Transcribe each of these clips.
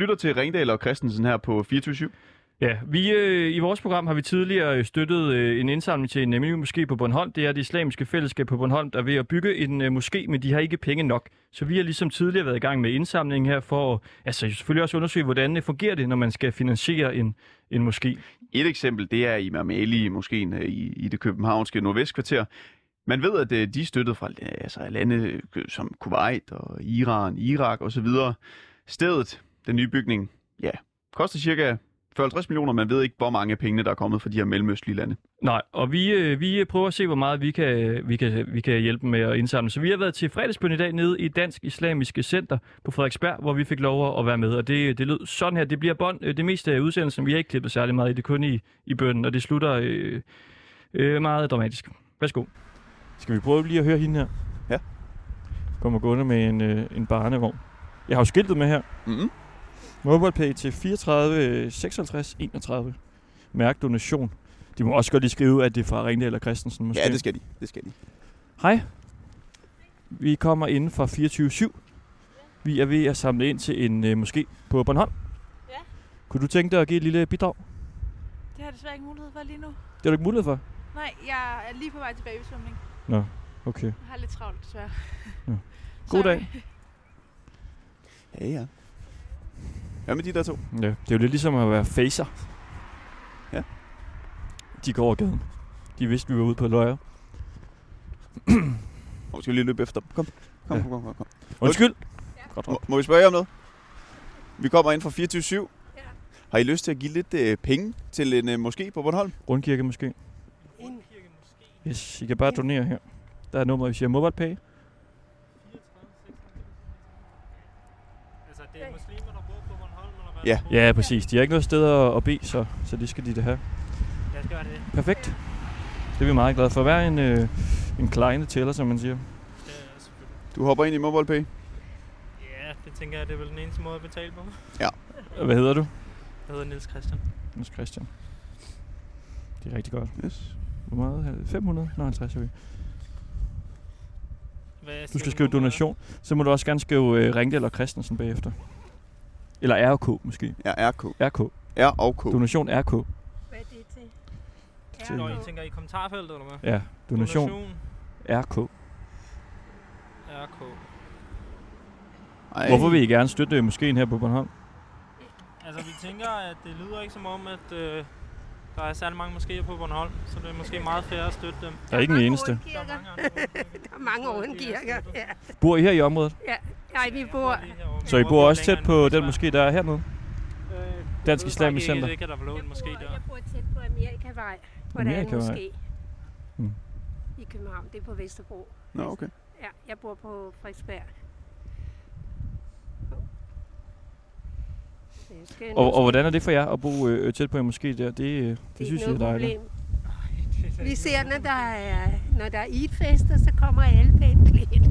lytter til Ringdal og Christensen her på 24 Ja, vi øh, i vores program har vi tidligere øh, støttet øh, en indsamling til en øh, moské på Bornholm. Det er det islamiske fællesskab på Bornholm, der er ved at bygge en øh, moské, men de har ikke penge nok. Så vi har ligesom tidligere været i gang med indsamling her for at altså, selvfølgelig også undersøge, hvordan det fungerer det, når man skal finansiere en, en moské. Et eksempel, det er Imam Ali moskeen øh, i, i det københavnske nordvestkvarter. Man ved, at øh, de er støttet fra altså, lande øh, som Kuwait og Iran, Irak osv. Stedet, den nye bygning, ja, koster cirka 40-50 millioner. Man ved ikke, hvor mange af pengene, der er kommet fra de her mellemøstlige lande. Nej, og vi, øh, vi prøver at se, hvor meget vi kan, vi, kan, vi kan hjælpe med at indsamle. Så vi har været til fredagsbøn i dag nede i Dansk Islamiske Center på Frederiksberg, hvor vi fik lov at være med. Og det, det lød sådan her. Det bliver bånd, øh, det meste af udsendelsen. Vi har ikke klippet særlig meget i det, kun i, i bønnen, og det slutter øh, øh, meget dramatisk. Værsgo. Skal vi prøve lige at høre hende her? Ja. Kommer gående med en, øh, en barnevogn. Jeg har jo skiltet med her. Mm-hmm. MobilePay til 34 56 31. Mærk donation. De må også godt lige skrive, at det er fra Ringdal eller Christensen. Måske. Ja, det skal de. Det skal de. Hej. Vi kommer inden fra 24-7. Vi er ved at samle ind til en øh, moské på Bornholm. Ja. Kunne du tænke dig at give et lille bidrag? Det har jeg desværre ikke mulighed for lige nu. Det har du ikke mulighed for? Nej, jeg er lige på vej til babysvømning. Nå, okay. Jeg har lidt travlt, desværre. Ja. God Sorry. dag. Ja, ja. Hvad med de der to? Ja, det er jo lidt ligesom at være facer. Ja. De går over gaden. De vidste, vi var ude på løjer. Nå, vi skal lige løbe efter dem. Kom, kom, Ja. kom, kom, kom. kom. Undskyld. Godt Må, må vi spørge jer om noget? Vi kommer ind fra 24 Ja. Har I lyst til at give lidt øh, penge til en øh, moské på Bornholm? Rundkirke måske. En, Yes, I kan bare donere her. Der er nummer, vi siger MobilePay. Altså, det er muslimer, der bor på Bornholm, eller hvad? Ja. Ja, præcis. De har ikke noget sted at, at bede, så, så det skal de da have. Jeg skal gøre det. Perfekt. Det er vi meget glade for. Hver en, øh, en kleine tæller, som man siger. Det er selvfølgelig. Du hopper ind i MobilePay. Ja, det tænker jeg, det er vel den eneste måde at betale på. Og Hvad hedder du? Jeg hedder Niels Christian. Niels Christian. Det er rigtig godt. Yes. Hvor meget? er det? 500? Nå, 50 er vi. Hvad Du skal skrive donation. Så må du også gerne skrive øh, Ringdal og Christensen bagefter. Eller RK måske. Ja, RK. RK. R og K. Donation RK. hvad er det til? til- Nå, I tænker i kommentarfeltet, eller hvad? Ja, donation, Donation. RK. RK. Ej. Hvorfor vil I gerne støtte øh, moskeen her på Bornholm? Altså, vi tænker, at det lyder ikke som om, at øh, der er særlig mange moskéer på Bornholm, så det er måske meget fair at støtte dem. Der er ikke den eneste. Der er mange Der er mange. Ja. Bor I her i området? Nej, vi bor... Så I bor også tæt på den moské, der er hernede? Dansk Islamisk Center. Moské der. jeg bor tæt på Amerikavej, hvor der er en Amerikavej. moské. Mm. I København, det er på Vesterbro. Nå, okay. Ja, jeg bor på Frederiksberg. Og, og hvordan er det for jer at bo øh, tæt på en moské der? Det, øh, det, det synes jeg er dejligt. problem. Vi ser, når der er, når der er idfester, så kommer alle pænt klædt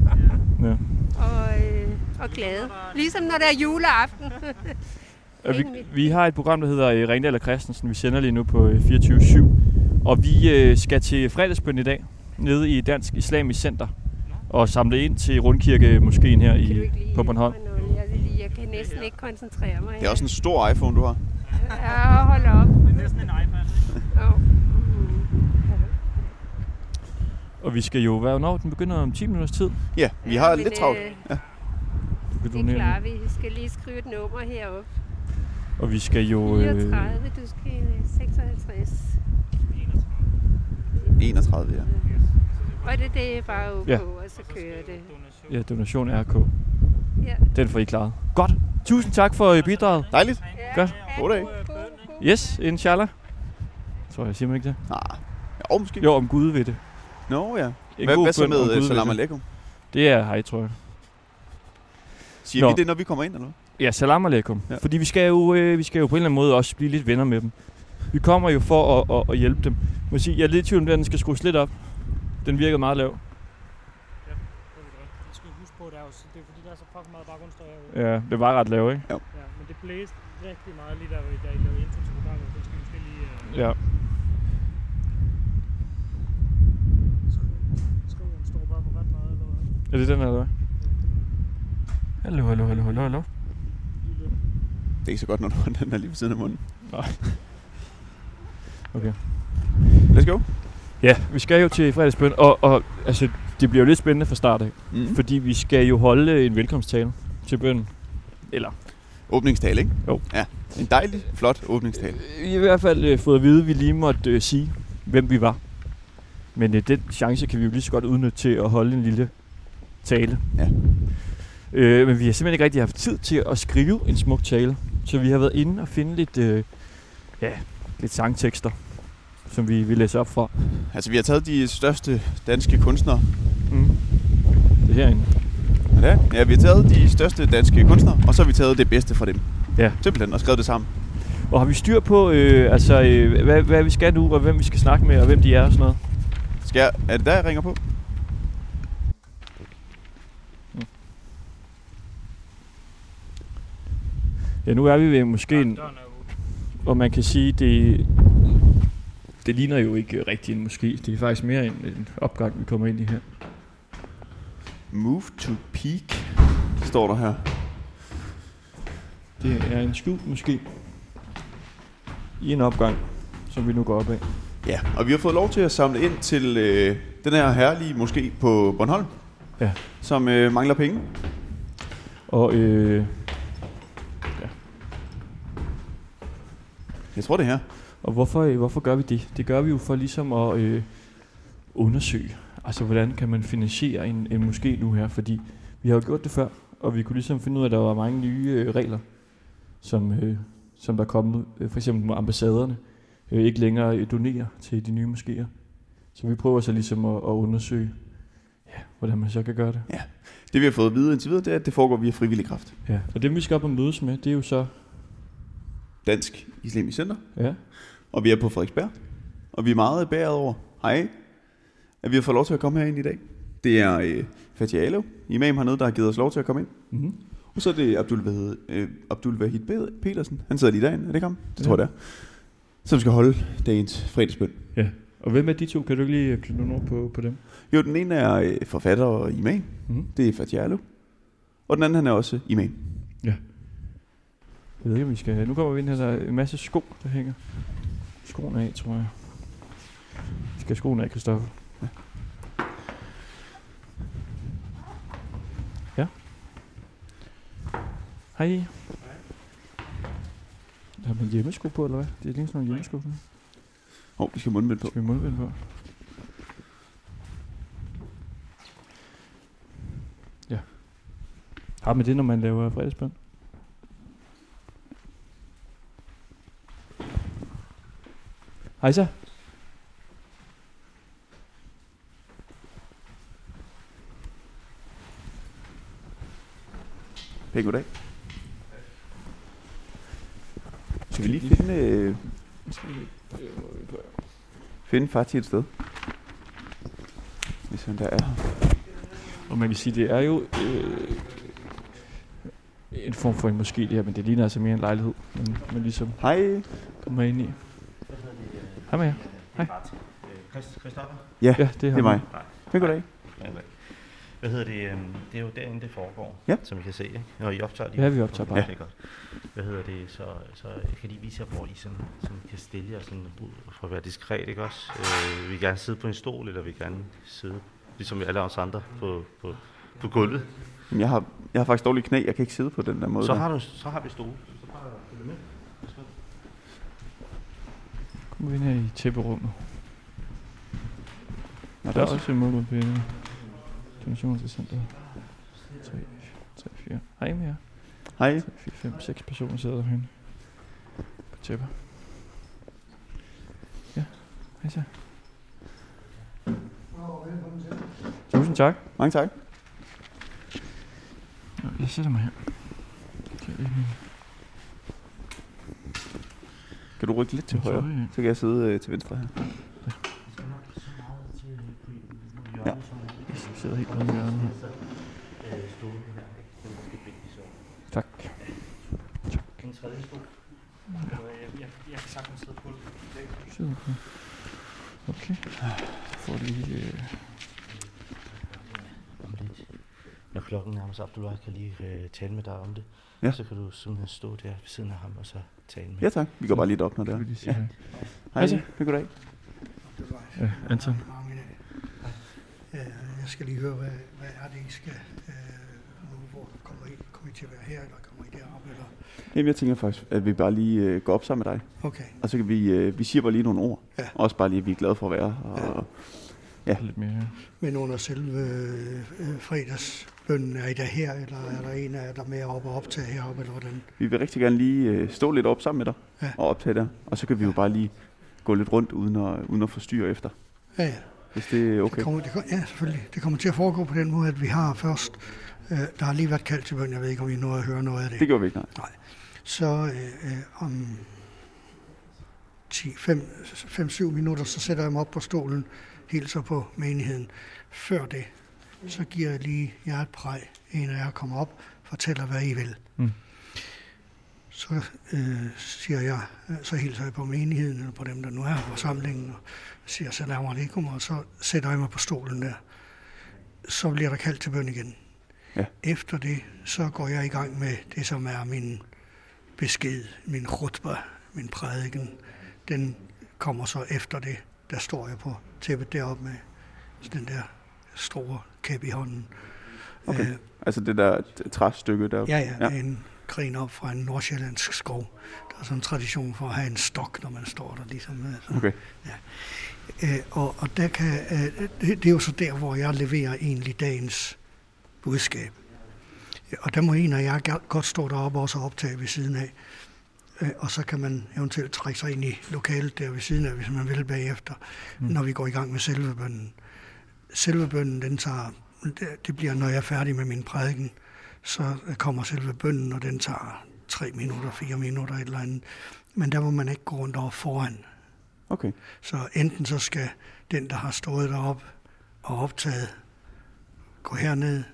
Ja. og, øh, og glade. Ligesom når der er juleaften. Vi, vi har et program, der hedder øh, Ringdal og Christensen. Vi sender lige nu på øh, 24-7. Og vi øh, skal til fredagsbøn i dag, nede i Dansk Islamisk Center. Og samle ind til Rundkirke-moskeen her Kan du i, på Bornholm. Jeg, vil lige, jeg kan næsten ikke koncentrere mig. Det er også en stor iPhone, du har. Ja, hold op. Det er næsten en iPad. ikke? Oh. Mm. Og vi skal jo, hvad når den begynder om 10 minutters tid. Ja, vi har men, lidt travlt. øh, Du kan Det klarer vi. Vi skal lige skrive et nummer heroppe. Og vi skal jo... Øh, 34, du skal 56. 31. 31, ja. Og det, det er bare OK, Ja. og så kører det. Ja, donation RK. Ja. Den får I klaret. Godt. Tusind tak for øh, bidraget. Dejligt. Godt. God dag. Yes, inshallah. Tror jeg, siger man ikke det? Nej. Ja, og måske. Jo, om Gud ved det. Nå, ja. En Hvad, hvad så med uh, ved salam det. alaikum? Det er hej, tror jeg. Siger Nå. vi det, når vi kommer ind, eller hvad? Ja, salam alaikum. Ja. Ja. Fordi vi skal, jo, øh, vi skal jo på en eller anden måde også blive lidt venner med dem. Vi kommer jo for at, at, at hjælpe dem. Jeg Må sige, jeg er lidt i tvivl om, at den skal skrues lidt op. Den virker meget lav. Det skal vi huske på, det er, jo, det er fordi, der er så fucking meget baggrundsstøj herude. Ja, det var ret lav, ikke? Ja, men det blæste rigtig meget lige der, da I lavede intro til programmet. Det skal vi måske lige... Uh, Ja. Skriven står bare på ret meget, eller hvad? Er det den her, eller hvad? Hallo, hallo, hallo, hallo, hallo. Det er ikke så godt, når du har den her lige ved siden af munden. Nej. Okay. Let's go. Ja, vi skal jo til fredagsbøn, og, og altså, det bliver jo lidt spændende fra start af, Mm. fordi vi skal jo holde en velkomsttale til bønnen. Eller, Åbningstale, ikke? Jo. Ja, en dejlig, flot åbningstale. vi har i hvert fald øh, fået at vide, at vi lige måtte øh, sige, hvem vi var. Men øh, den chance kan vi jo lige så godt udnytte til at holde en lille tale. Ja. Øh, men vi har simpelthen ikke rigtig haft tid til at skrive en smuk tale. Så vi har været inde og finde lidt, øh, ja, lidt sangtekster, som vi vil læse op fra. Altså, vi har taget de største danske kunstnere. Mm. Det er herinde. Ja, ja, vi har taget de største danske kunstnere, og så har vi taget det bedste fra dem. Ja. Simpelthen, og skrevet det sammen. Og har vi styr på, øh, altså, øh, hvad, hvad vi skal nu, og hvem vi skal snakke med, og hvem de er og sådan noget? Skal jeg, er det der, jeg ringer på? Ja, nu er vi ved måske en, og man kan sige, det, det ligner jo ikke rigtig en moské. Det er faktisk mere en, en opgang, vi kommer ind i her. Move to peak, står der her. Det er en skjult måske i en opgang, som vi nu går op af. Ja, og vi har fået lov til at samle ind til øh, den her herlige moské på Bornholm. Ja. Som øh, mangler penge. Og øh, Jeg tror det er her. Og hvorfor, øh, hvorfor gør vi det? Det gør vi jo for ligesom at øh, undersøge, altså hvordan kan man finansiere en, en moské nu her, fordi vi har jo gjort det før, og vi kunne ligesom finde ud af, at der var mange nye øh, regler, som, øh, som der er kommet. Øh, For eksempel må ambassaderne øh, ikke længere øh, donere til de nye moskéer. Så vi prøver så ligesom at, at undersøge, ja, hvordan man så kan gøre det. Det vi har fået at vide indtil videre, det er, at det foregår via frivillig kraft. Ja. Og dem vi skal op og mødes med, det er jo så, Dansk Islamisk Center. ja, Og vi er på Frederiksberg. Og vi er meget bæret over, hej, at vi har fået lov til at komme herind i dag. Det er øh, Fatih Alev, imam hernede, der har givet os lov til at komme ind. mm-hmm. Og så er det Abdul, hvad hedder, øh, Abdul Wahid Petersen. Han sidder lige derinde, er det ikke ham? Det tror Ja. jeg, det er. Som skal holde dagens fredagsbøn. ja. Og hvem er de to? Kan du ikke lige knytte nogle ord på, på dem? Jo, den ene er øh, forfatter og imam. Mm-hmm. Det er Fatih Alev. Og den anden, han er også imam. Jeg ved ikke, om vi skal... Nu kommer vi ind her, der er en masse sko, der hænger. Skoene af, tror jeg. Vi skal have skoene af, Christoffer. Ja. Ja. Hej. Har man hjemmesko på, eller hvad? Det er lige sådan nogle hjemmesko. Skal Åh, oh, vi skal have mundbind på. vi have mundbind på? Ja. Har man det, når man laver fredagsbøn? Hej så. Pæk goddag. Skal vi lige finde, øh, finde Fatih et sted? Hvis han der er. Og man kan sige, det er jo øh, en form for en måske det her, men det ligner altså mere en lejlighed, man, man ligesom Hej. kommer ind i. Hej med jer. Christoffer? Ja, Ja, det er, det er mig. Pæk goddag. Hvad hedder det? øhm, Det er jo derinde, det foregår, Ja. som I kan se, ikke? Og I optager lige. Ja, vi optager bare. Ja. Det er godt. Hvad hedder det? Så, så jeg kan lige vise jer, hvor I sådan, sådan kan stille jer sådan ud for at være diskret, ikke også? Øh, vi vil gerne sidde på en stol, eller vi vil gerne sidde, ligesom alle os andre, på, på, på gulvet. Jamen, Jeg har, jeg har faktisk dårlige knæ. Jeg kan ikke sidde på den der måde. Så der. har, du, så har vi stole. Så bare følg med. Kommer vi ind her i tæpperummet. Nå, Der er også en målgruppe på inde. Donationscenteret. 3, 3, 4. Hej med jer. Hej. 3, 4, 5, 6 personer sidder derhen. På tæpper. Ja, hej så. Tusind tak. Mange tak. Jeg sætter mig her. Lige nu. Kan du rykke lidt til højre? Så kan jeg sidde øh, til venstre her. Ja. Jeg sidder helt nede i hjørnet her. Tak. En tredje stol. Jeg, jeg, kan sagtens sidde på det. Okay. Jeg får lige... Øh, Om lidt. Sig, Abdullah kan lige øh, tale med dig om det. Ja. Så kan du simpelthen stå der ved siden af ham og så tale med. Ja tak, vi går bare lige op, når det er. Ja. hej. Hej, goddag. Ja, Anton. Øh, Jeg skal lige høre, hvad, hvad er det, I skal øh, nu, hvor kommer I, kommer I til at være her, eller kommer I derop, eller? Jamen, jeg tænker faktisk, at vi bare lige øh, går op sammen med dig. Okay, Og så kan vi, øh, vi siger bare lige nogle ord. Ja. Også bare lige, at vi er glade for at være her. Og, Ja. Lidt mere. ja. men under selve øh, fredagsbønnen, er I der her, eller er der en af jer, der er med op og optage heroppe, eller hvordan? vi vil rigtig gerne lige øh, stå lidt op sammen med dig Ja. og optage der. Og så kan vi jo bare lige gå lidt rundt uden at, uden at forstyrre efter. Ja, ja. Hvis det er okay. Det kommer, det, ja, selvfølgelig. Det kommer til at foregå på den måde, at vi har først, øh, der har lige været kaldt til bøn, jeg ved ikke, om I nåede at høre noget af det. Det gjorde vi ikke, nej. Så øh, øh, om 5-7 minutter, så sætter jeg mig op på stolen, hilser på menigheden. Før det, så giver jeg lige jer et præg. En af jer kommer op, fortæller, hvad I vil. Mm. Så øh, siger jeg, øh, så hilser jeg på menigheden, eller på dem, der nu er på forsamlingen, og siger salam alaikum, og så sætter jeg mig på stolen der. Så bliver der kaldt til bøn igen. Ja. Efter det, så går jeg i gang med det, som er min besked, min khutbah, min prædiken, den kommer så efter det. Der står jeg på tæppet deroppe med den der store kæp i hånden. Okay. Øh, Altså det der træstykke der. ja, ja, Ja. ja. en gren op fra en nordsjællandsk skov. Der er sådan en tradition for at have en stok, når man står der ligesom. øh, så. Okay. Øh, og, og der kan, øh, det, det er jo så der, hvor jeg leverer egentlig dagens budskab. Ja, Og der må en af jer godt stå deroppe og også optage ved siden af. Øh, og så kan man eventuelt trække sig ind i lokalet der ved siden af, hvis man vil bagefter, mm. når vi går i gang med selve bønnen. Selve bønnen, den tager, det, bliver, når jeg er færdig med min prædiken, så kommer selve bønnen, og den tager tre minutter, fire minutter, et eller andet. Men der må man ikke gå rundt over foran. Okay. Så enten så skal den, der har stået derop og optaget, gå herned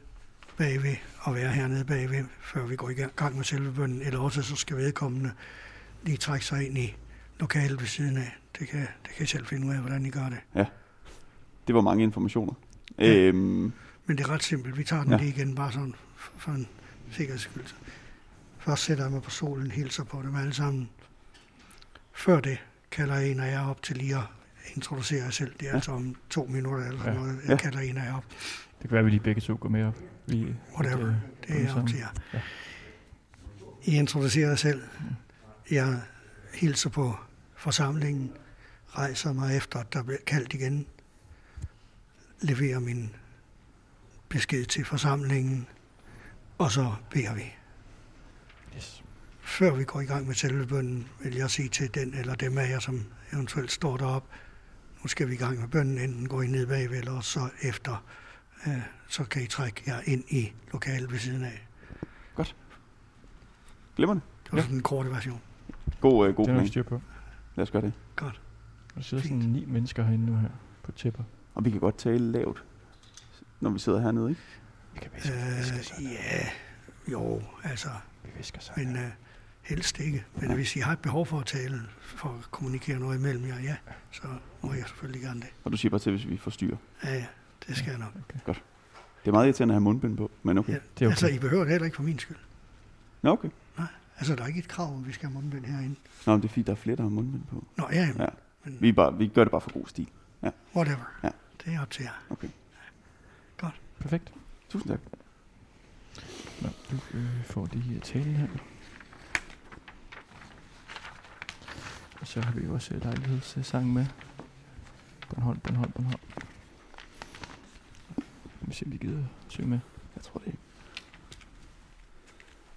bagved og være hernede bagved, før vi går i gang med selve bønnen, eller også så skal vedkommende lige trække sig ind i lokalet ved siden af. Det kan, det kan I selv finde ud af, hvordan I gør det. Det var mange informationer. Ja. Øhm, Men det er ret simpelt. Vi tager den Ja. ja. lige igen, bare sådan for en sikkerheds skyld. Først sætter jeg mig på stolen, hilser på dem alle sammen. Før det kalder jeg en af jer op til lige at introducere jer selv. Det er Ja. altså om to minutter eller sådan Ja. noget. Jeg Ja. kalder en af jer op. Det kan være, at vi lige begge to går med op. Vi, Whatever. øh, Det er op til jer. Ja. I introducerer jer selv. Jeg hilser på forsamlingen, rejser mig efter, at der bliver kaldt igen, leverer min besked til forsamlingen, og så beder vi. Yes. Før vi går i gang med selve bønnen, vil jeg sige til den eller dem af jer, som eventuelt står derop, nu skal vi i gang med bønnen, enten går I ned bagved, eller så efter, øh, så kan I trække jer ind i lokalet ved siden af. glimrende. Det var Ja. sådan en kort version. God, øh, god Det vi plan. styr på. Lad os gøre det. Godt. Der sidder sådan Fint. ni mennesker herinde nu her på tæpper. Og vi kan godt tale lavt, når vi sidder hernede, ikke? Vi kan viske, øh, viske sådan. ja, jo, altså, Vi visker sådan. men øh, helst ikke. Men hvis I har et behov for at tale, for at kommunikere noget imellem jer, ja, så må jeg selvfølgelig gerne det. Og du siger bare til, hvis vi forstyrrer. Ja, ja, det skal jeg nok. Det er meget irriterende at have mundbind på, men okay. Ja. Det er okay. Altså, I behøver det heller ikke for min skyld. Nå, okay. Altså, der er ikke et krav, om vi skal have mundbind herinde. Nå, men det er fordi, der er flere, der har mundbind på. Nå, ja, Ja. ja. men Vi, bare, vi gør det bare for god stil. whatever. Ja. Det er op til jer. Okay. Perfekt. Tusind tak. Nå, du øh, får lige talen her. Og så har vi også øh, lejlighedssang med. Bornholm, Bornholm, Bornholm. Os se, om vi gider synge med. Jeg tror det ikke.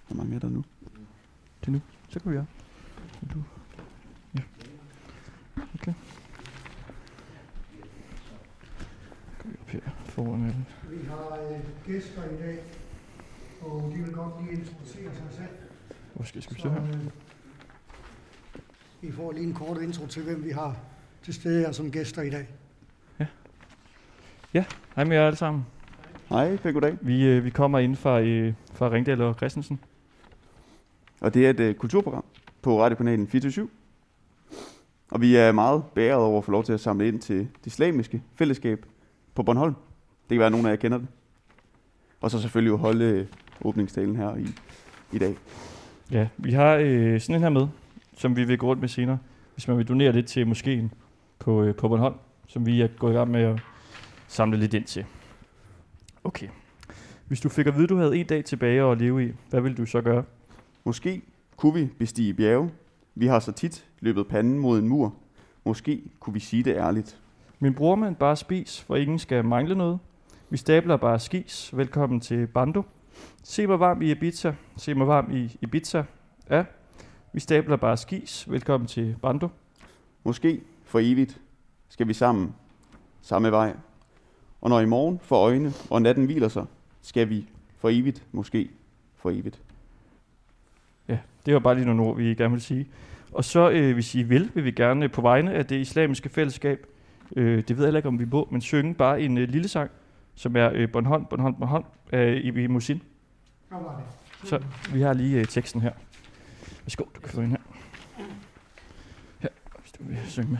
Hvor mange er der nu? Så kan vi. Vil Du. Ja. Okay. Går vi op her foran alle. Vi har øh, gæster i dag, og de vil godt lige introducere sig selv. Hvor skal, skal vi Så, stå her? Øh, I får lige en kort intro til, hvem vi har til stede her som gæster i dag. Hej med jer alle sammen. Hej, pæn goddag. Vi, øh, vi kommer ind fra, øh, fra Ringdal og Christensen. Og det er et uh, kulturprogram på radiokanalen 24 Og vi er meget bæret over at få lov til at samle ind til det islamiske fællesskab på Bornholm. Det kan være, at nogen af jer kender det. Og så selvfølgelig jo holde øh, åbningstalen her i, i dag. Ja, vi har øh, sådan en her med, som vi vil gå rundt med senere, hvis man vil donere lidt til moskeen på, øh, på Bornholm, som vi er gået i gang med at samle lidt ind til. Okay. Hvis du fik at vide, du havde en dag tilbage at leve i, hvad ville du så gøre? Måske kunne vi bestige bjerge. Vi har så tit løbet panden mod en mur. Måske kunne vi sige det ærligt. Min bror, man bare spis, for ingen skal mangle noget. Vi stabler bare skis. Velkommen til Bando. Se mig varm i Ibiza. Se mig varm i Ibiza. Ja. Vi stabler bare skis. Velkommen til Bando. Måske for evigt skal vi sammen samme vej. Og når i morgen for øjne og natten hviler sig, skal vi for evigt, måske for evigt. Ja, det var bare lige nogle ord, vi gerne vil sige. Og så, øh, hvis I vil, vil vi gerne øh, på vegne af det islamiske fællesskab, øh, det ved jeg heller ikke, om vi må, men synge bare en øh, lille sang, som er øh, Bornholm, Bornholm, Bornholm af Ibi Musin. Så vi har lige øh, teksten her. Værsgo, du kan få en her. Her, hvis du vil synge med.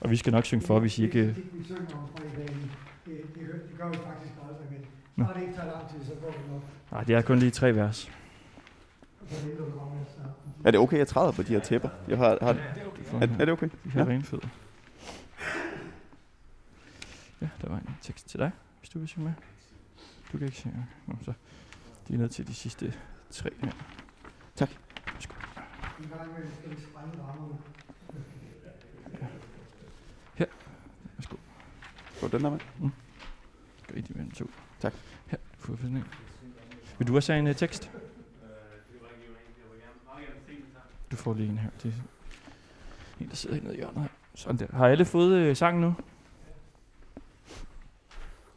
Og vi skal nok synge for, hvis I ikke... Det, vi synger om fredagen, det, det, det gør vi faktisk aldrig, men Nå. når det ikke tager lang tid, så går det nok. Nej, det er kun lige tre vers. Er det okay, jeg træder på de her tæpper? Jeg har, har, Du får er, en er her. det okay? De her Ja. rene fødder. Ja, der var en tekst til dig, hvis du vil synge med. Du kan ikke synge. Nå, så de er ned til de sidste tre her. En skal sprænge rammerne. Værsgo. Går den der med? Gør I de mellem to. Tak. Her, sådan en. Vil du også have en uh, tekst? Du får lige en her. Det er en, der sidder hernede i hjørnet her. Sådan der. Har alle fået uh, sangen nu?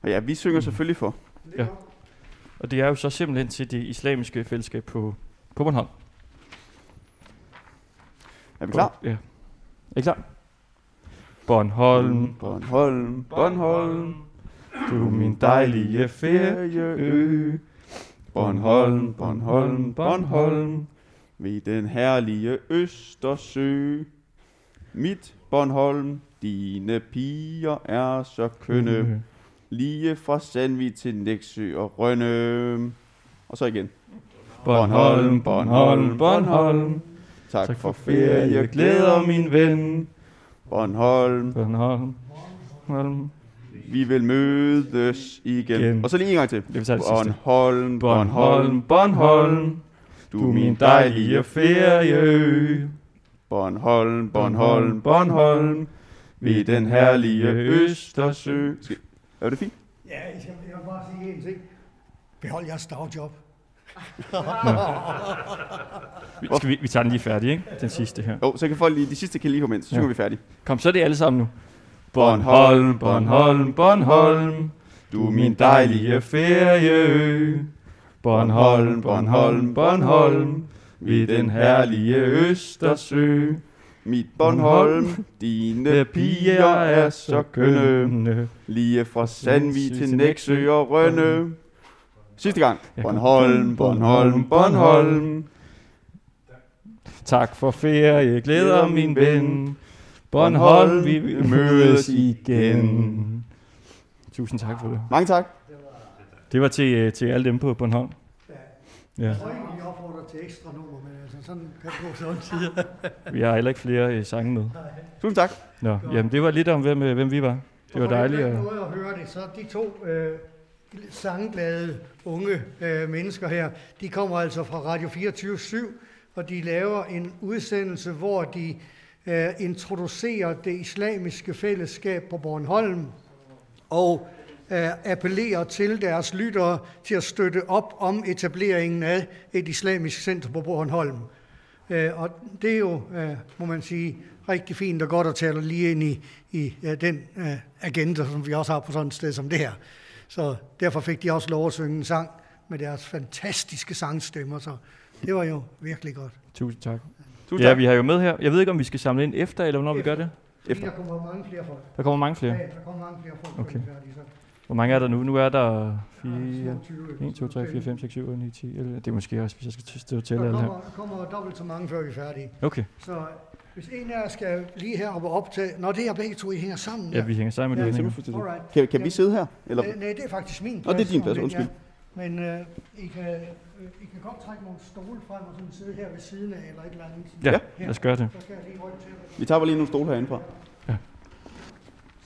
Og ja, vi synger selvfølgelig for. Ja. Og det er jo så simpelthen til det islamiske fællesskab på, på Bornholm. Er vi klar? Ja. Er I klar? Bornholm, Bornholm, Bornholm, du er min dejlige ferieø. Bornholm, Bornholm, Bornholm, ved den herlige Østersø. Mit Bornholm, dine piger er så kønne, lige fra Sandvig til Næksø og Rønne. Og så igen. Bornholm, Bornholm, Bornholm. Tak, Tak for ferie, glæder min ven. Bornholm, Bornholm, Bornholm. vi vil mødes igen. Igen. Og så lige en gang til. Det sidste. Bornholm, Bornholm, Bornholm. Du er min dejlige ferieø. Bornholm, Bornholm, Bornholm, ved den herlige Østersø. Er det fint? Ja, jeg, skal, bare sige en ting. Behold jeres dagjob. Vi, skal vi, vi tager den lige færdig, ikke? Den sidste her. Jo, så kan folk lige, de sidste kan lige komme ind, så synger Ja. vi færdig. Kom, så er det alle sammen nu. Bornholm, Bornholm, Bornholm. Du er min dejlige ferieø. Bornholm, Bornholm, Bornholm. Ved den herlige Østersø. Mit Bornholm, dine piger er så kønne, lige fra Sandvig til Næksø og Rønne. Sidste gang. Bornholm, Bornholm, Bornholm. Tak for ferie, glæder min ven. Bornholm, vi vil mødes igen. Tusind tak for det. Mange tak. Det var til, øh, til alle dem på Bornholm. Ja, Jeg tror ikke, vi opfordrer til ekstra nummer, men altså sådan kan det gå sådan tid. vi har heller ikke flere øh, sange med. Tusind tak. Nå, jamen det var lidt om, hvem, øh, hvem vi var. Det var dejligt. At- måde at høre det, så de to øh, sangglade unge øh, mennesker her, de kommer altså fra Radio 24 og de laver en udsendelse, hvor de øh, introducerer det islamiske fællesskab på Bornholm og øh, appellerer til deres lyttere til at støtte op om etableringen af et islamisk center på Bornholm. Øh, og det er jo, øh, må man sige, rigtig fint og godt at tale lige ind i, i øh, den øh, agenda, som vi også har på sådan et sted som det her. Så derfor fik de også lov at synge en sang med deres fantastiske sangstemmer, så det var jo virkelig godt. Tusind tak. Tusind Ja, tak. vi har jo med her. Jeg ved ikke, om vi skal samle ind efter, eller hvornår vi gør det. Efter. der kommer mange flere folk. Der kommer mange flere. Ja, der kommer mange flere folk. Okay. er. Hvor mange er der nu? Nu er der 4, 27. 1, 2, 3, 4, 5, 6, 7, 8, 9, 10, 11. Det er måske også, hvis jeg skal stå og tælle Der alle her. kommer, kommer dobbelt så mange, før vi er færdige. Okay. Så Hvis en af jer skal lige heroppe op til... Når det er begge to, I hænger sammen. Ja, vi hænger sammen med Ja, ja, fuldstændig. Alright. Kan, kan vi sidde her? Eller? Øh, nej, det er faktisk min Nå, det er din plads, men, undskyld. Ja. Men øh, I, kan, øh, I kan godt trække nogle stole frem og sådan sidde her ved siden af, eller et eller andet. Ja, Ja. lad os gøre det. Så skal jeg lige rykke til det. Vi tager bare lige nogle stole herinde fra.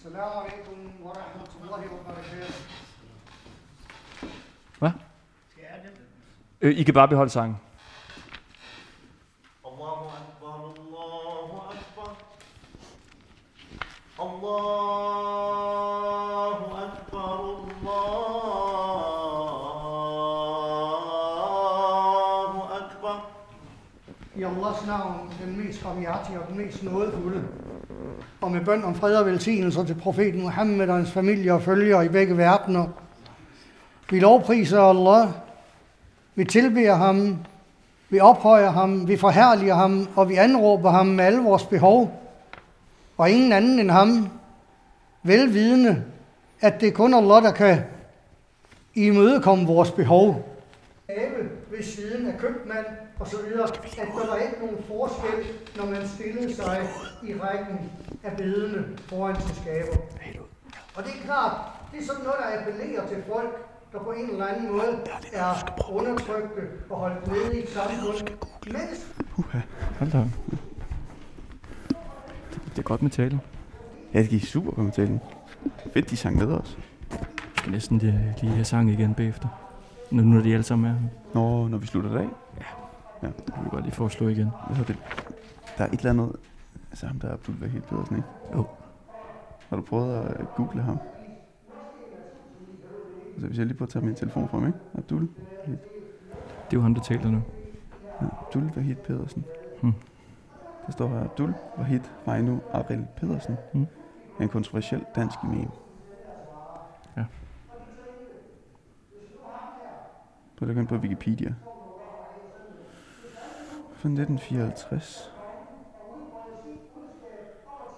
Salam alaikum wa rahmatullahi wa barakatuh. Hvad? Øh, I kan bare beholde sangen. Allahs navn, den mest barmhjertige og den mest nådefulde. Og med bøn om fred og velsignelser til profeten Muhammed og hans familie og følgere i begge verdener. Vi lovpriser Allah. Vi tilbeder ham. Vi ophøjer ham. Vi forherliger ham. Og vi anråber ham med alle vores behov. Og ingen anden end ham. Velvidende, at det er kun Allah, der kan imødekomme vores behov. Have ved siden af købmand og så videre, at der var ikke nogen forskel, når man stillede sig i rækken af bedende foran sin skaber. Og det er klart, det er sådan noget, der appellerer til folk, der på en eller anden måde er undertrykte og holdt nede i et samfund, mens Hold da. Det er godt med tale. Ja, det gik super godt med talen. Fedt, de sang med os. Jeg skal næsten lige, lige have sang igen bagefter. Nu, nu er de alle sammen er her. Nå, når vi slutter det af. Jeg vil godt lige foreslå igen. Hvad det? Der er et eller andet... Altså ham der er Abdul Wahid Pedersen, ikke? Jo. Har du prøvet at google ham? Altså hvis jeg lige prøver at tage min telefon frem, ikke? Abdul? Det er jo ham, der taler nu. Ja, Abdul Wahid Pedersen. Hmm. Der står her, Abdul Wahid Reino Arel Pedersen. Er en kontroversiel dansk imam. Ja. Gå ind på Wikipedia. Fra 1954.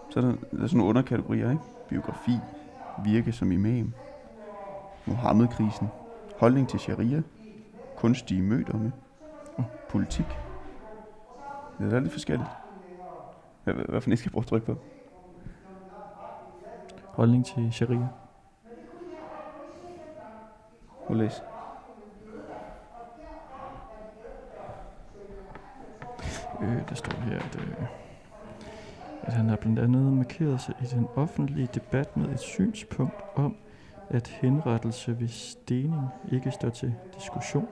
Så er der, der er sådan nogle underkategorier, ikke? Biografi, virke som imam, Mohammed-krisen, holdning til sharia, kunstige mødomme, politik. Det er lidt forskelligt. Hvad, hvad, for en skal jeg at trykke på? Holdning til sharia. Prøv at læse. Øh, der står her, at, øh, at han har blandt andet markeret sig i den offentlige debat med et synspunkt om, at henrettelse ved stening ikke står til diskussion,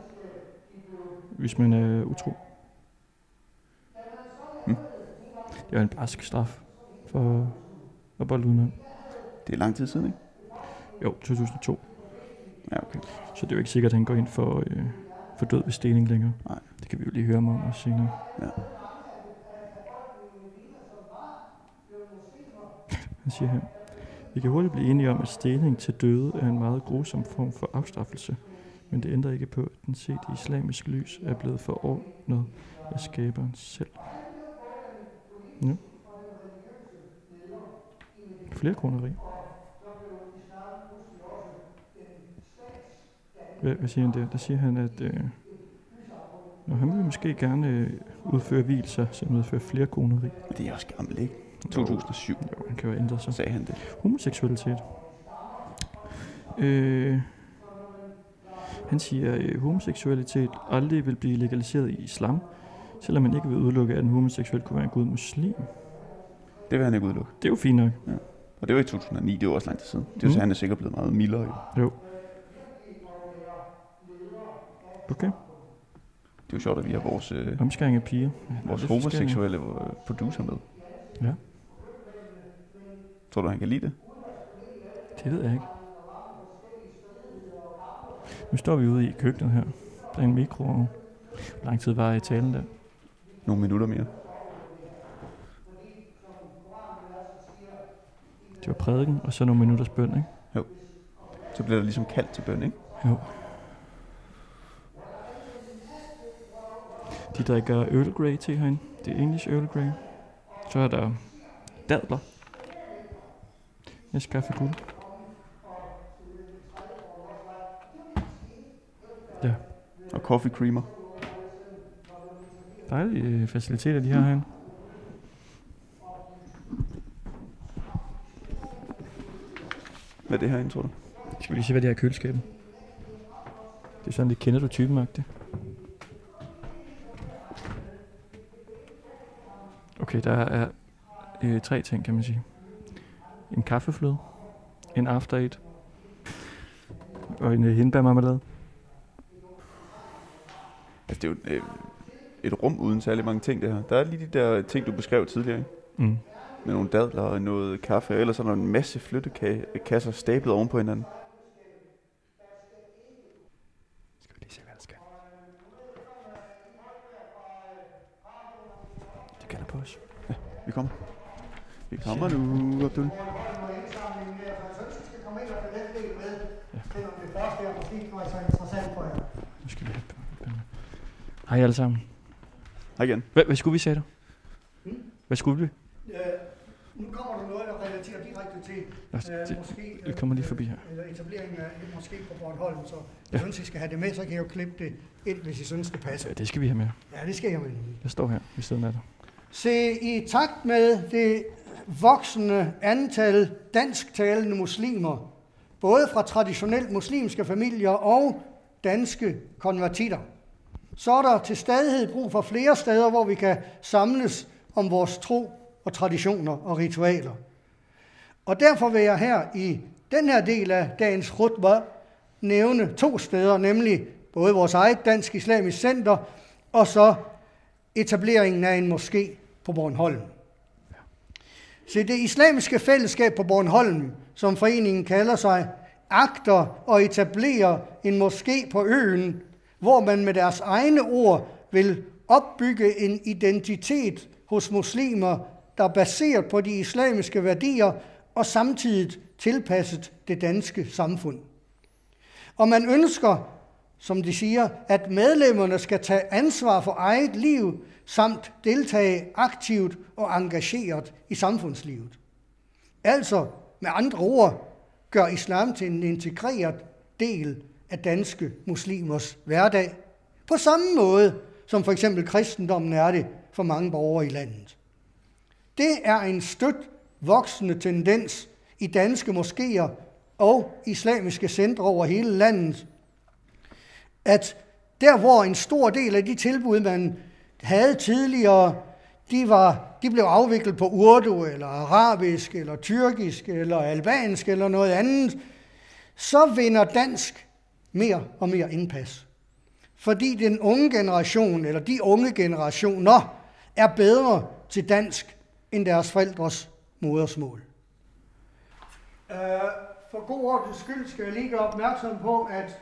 hvis man er utro. Hmm. Det er en barsk straf for opholdudnævnt. Det er lang tid siden, ikke? Jo, 2002. Ja, okay. Så det er jo ikke sikkert, at han går ind for, øh, for død ved stening længere. Nej. Det kan vi jo lige høre om også senere. Ja. Han siger her, vi kan hurtigt blive enige om, at stening til døde er en meget grusom form for afstraffelse, men det ændrer ikke på, at den set i islamisk lys er blevet forordnet af skaberen selv. Ja. Flere kroneri. Hvad, hvad siger han der? Der siger han, at øh, når han vil måske gerne øh, udføre hvilser, så han udføre flere koneri. Men det er også gammelt, ikke? 2007 Jo, han kan jo ændre sig. sagde han det. Homoseksualitet. Øh, han siger, at øh, homoseksualitet aldrig vil blive legaliseret i islam, selvom man ikke vil udelukke, at en homoseksuel kunne være en god muslim. Det vil han ikke udelukke. Det er jo fint nok. Og det var i 2009, det var også lang tid siden. Det vil Mm. sige, han er sikkert blevet meget mildere. Jo. Jo. Okay. Det er jo sjovt, at vi har vores, øh, Omskæring af piger. Ja, er vores homoseksuelle øh, producer med. Ja. Tror du, han kan lide det? Det ved jeg ikke. Nu står vi ude i køkkenet her. Der er en mikroovn. Hvor lang tid var I talen der? Nogle minutter mere. Det var prædiken, og så nogle minutters bøn, ikke? Så bliver der ligesom kaldt til bøn, ikke? Jo. De drikker Earl Grey te herinde. Det er English Earl Grey. Så er der dadler. Jeg skaffer guld. Ja, Og coffee creamer. Dejlige øh, faciliteter, de har herinde. Hvad er det herinde, tror du? Skal vi lige se, hvad det her køleskab er. Det er sådan, det kender du typen, det. Okay, der er øh, tre ting, kan man sige. En kaffefløde, en after eight, og en øh, hindbærmarmelade. Altså, det er jo, øh, et rum uden særlig mange ting, det her. Der er lige de der ting, du beskrev tidligere, ikke? Mm. Med nogle dadler og noget kaffe, og ellers er der en masse flyttekasser stablet oven på hinanden. Skal vi lige se, hvad der skal. Det kalder på os. Vi kommer. Vi kommer nu, Abdul. Nu skal vi have. Hej alle sammen. Hej igen. Hvad, hvad skulle vi, sagde du? Hvad skulle vi? Øh, nu kommer der noget, der relaterer direkte til øh, det, måske, vi kommer lige forbi her. Eller etableringen af en moské på Bornholm, så Ja. jeg synes, I skal have det med, så kan jeg jo klippe det ind, hvis I synes, det passer. Ja, det skal vi have med. Ja, det skal jeg med. Jeg står her ved siden af dig. Se, i takt med det voksende antal dansktalende muslimer, både fra traditionelt muslimske familier og danske konvertitter, så er der til stadighed brug for flere steder, hvor vi kan samles om vores tro og traditioner og ritualer. Og derfor vil jeg her i den her del af dagens khutbah nævne to steder, nemlig både vores eget Dansk Islamisk Center og så etableringen af en moské på Bornholm. Så det islamiske fællesskab på Bornholm, som foreningen kalder sig, agter at etablere en moské på øen, hvor man med deres egne ord vil opbygge en identitet hos muslimer, der er baseret på de islamiske værdier og samtidig tilpasset det danske samfund. Og man ønsker, som de siger, at medlemmerne skal tage ansvar for eget liv samt deltage aktivt og engageret i samfundslivet. Altså, med andre ord, gør islam til en integreret del af danske muslimers hverdag, på samme måde som for eksempel kristendommen er det for mange borgere i landet. Det er en stødt voksende tendens i danske moskéer og islamiske centre over hele landet, at der hvor en stor del af de tilbud, man havde tidligere, de, var, de blev afviklet på urdu, eller arabisk, eller tyrkisk, eller albansk, eller noget andet, så vinder dansk mere og mere indpas. Fordi den unge generation, eller de unge generationer, er bedre til dansk end deres forældres modersmål. Uh, For god ordens skyld skal jeg lige gøre opmærksom på, at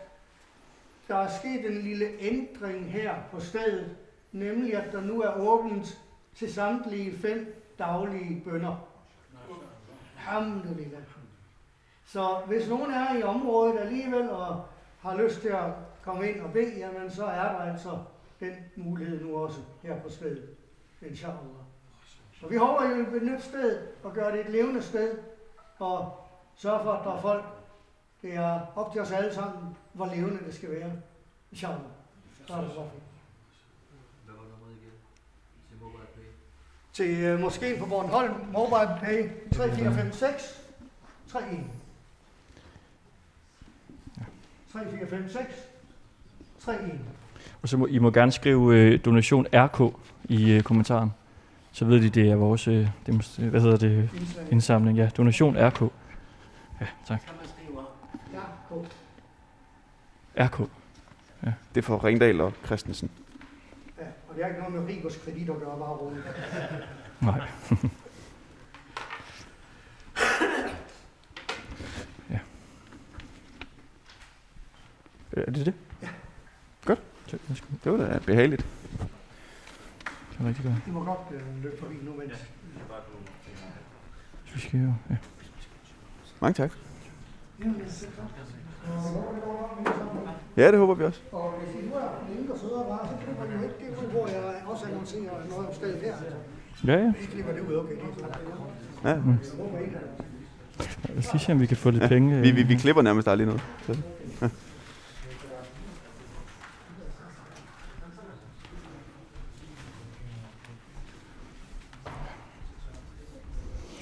der er sket en lille ændring her på stedet, nemlig at der nu er åbent til samtlige fem daglige bønder. Alhamdulillah. Så hvis nogen er i området alligevel og har lyst til at komme ind og bede, jamen så er der altså den mulighed nu også her på stedet. Inshallah. Så vi håber, at I vil benytte stedet og gøre det et levende sted og sørge for, at der er folk. Det er op til os alle sammen, hvor levende det skal være. Inshallah. Så er det så fint. Til uh, moskeen på Bornholm, mobile pay 3456 31. 3456 31. Og så må I må gerne skrive øh, donation RK i øh, kommentaren. Så ved de, det er vores øh, demonst- hvad hedder det, Indslag. indsamling. Ja, donation RK. Ja, tak. Ja. RK. Det er for Ringdal og Christensen. Ja, og det er ikke noget med Rigos kredit at gøre, bare roligt. Nej. Er det det? Ja. Godt. Det var da behageligt. Det er rigtig godt. I må godt øh, løbe forbi nu, mens... Så vi skal jo... Ja. Mange tak. Det det vi. Ja, det håber vi også. Og hvis I nu er flinke og søde og rare, så klipper I jo ikke det ud, hvor jeg også annoncerer noget om stedet her. Ja, ja. I klipper det ud, okay. Det er. Ja. Ikke. Lad os lige se, om vi kan få lidt Ja, penge. Vi, øh, vi, vi klipper nærmest aldrig noget. Så. Ja.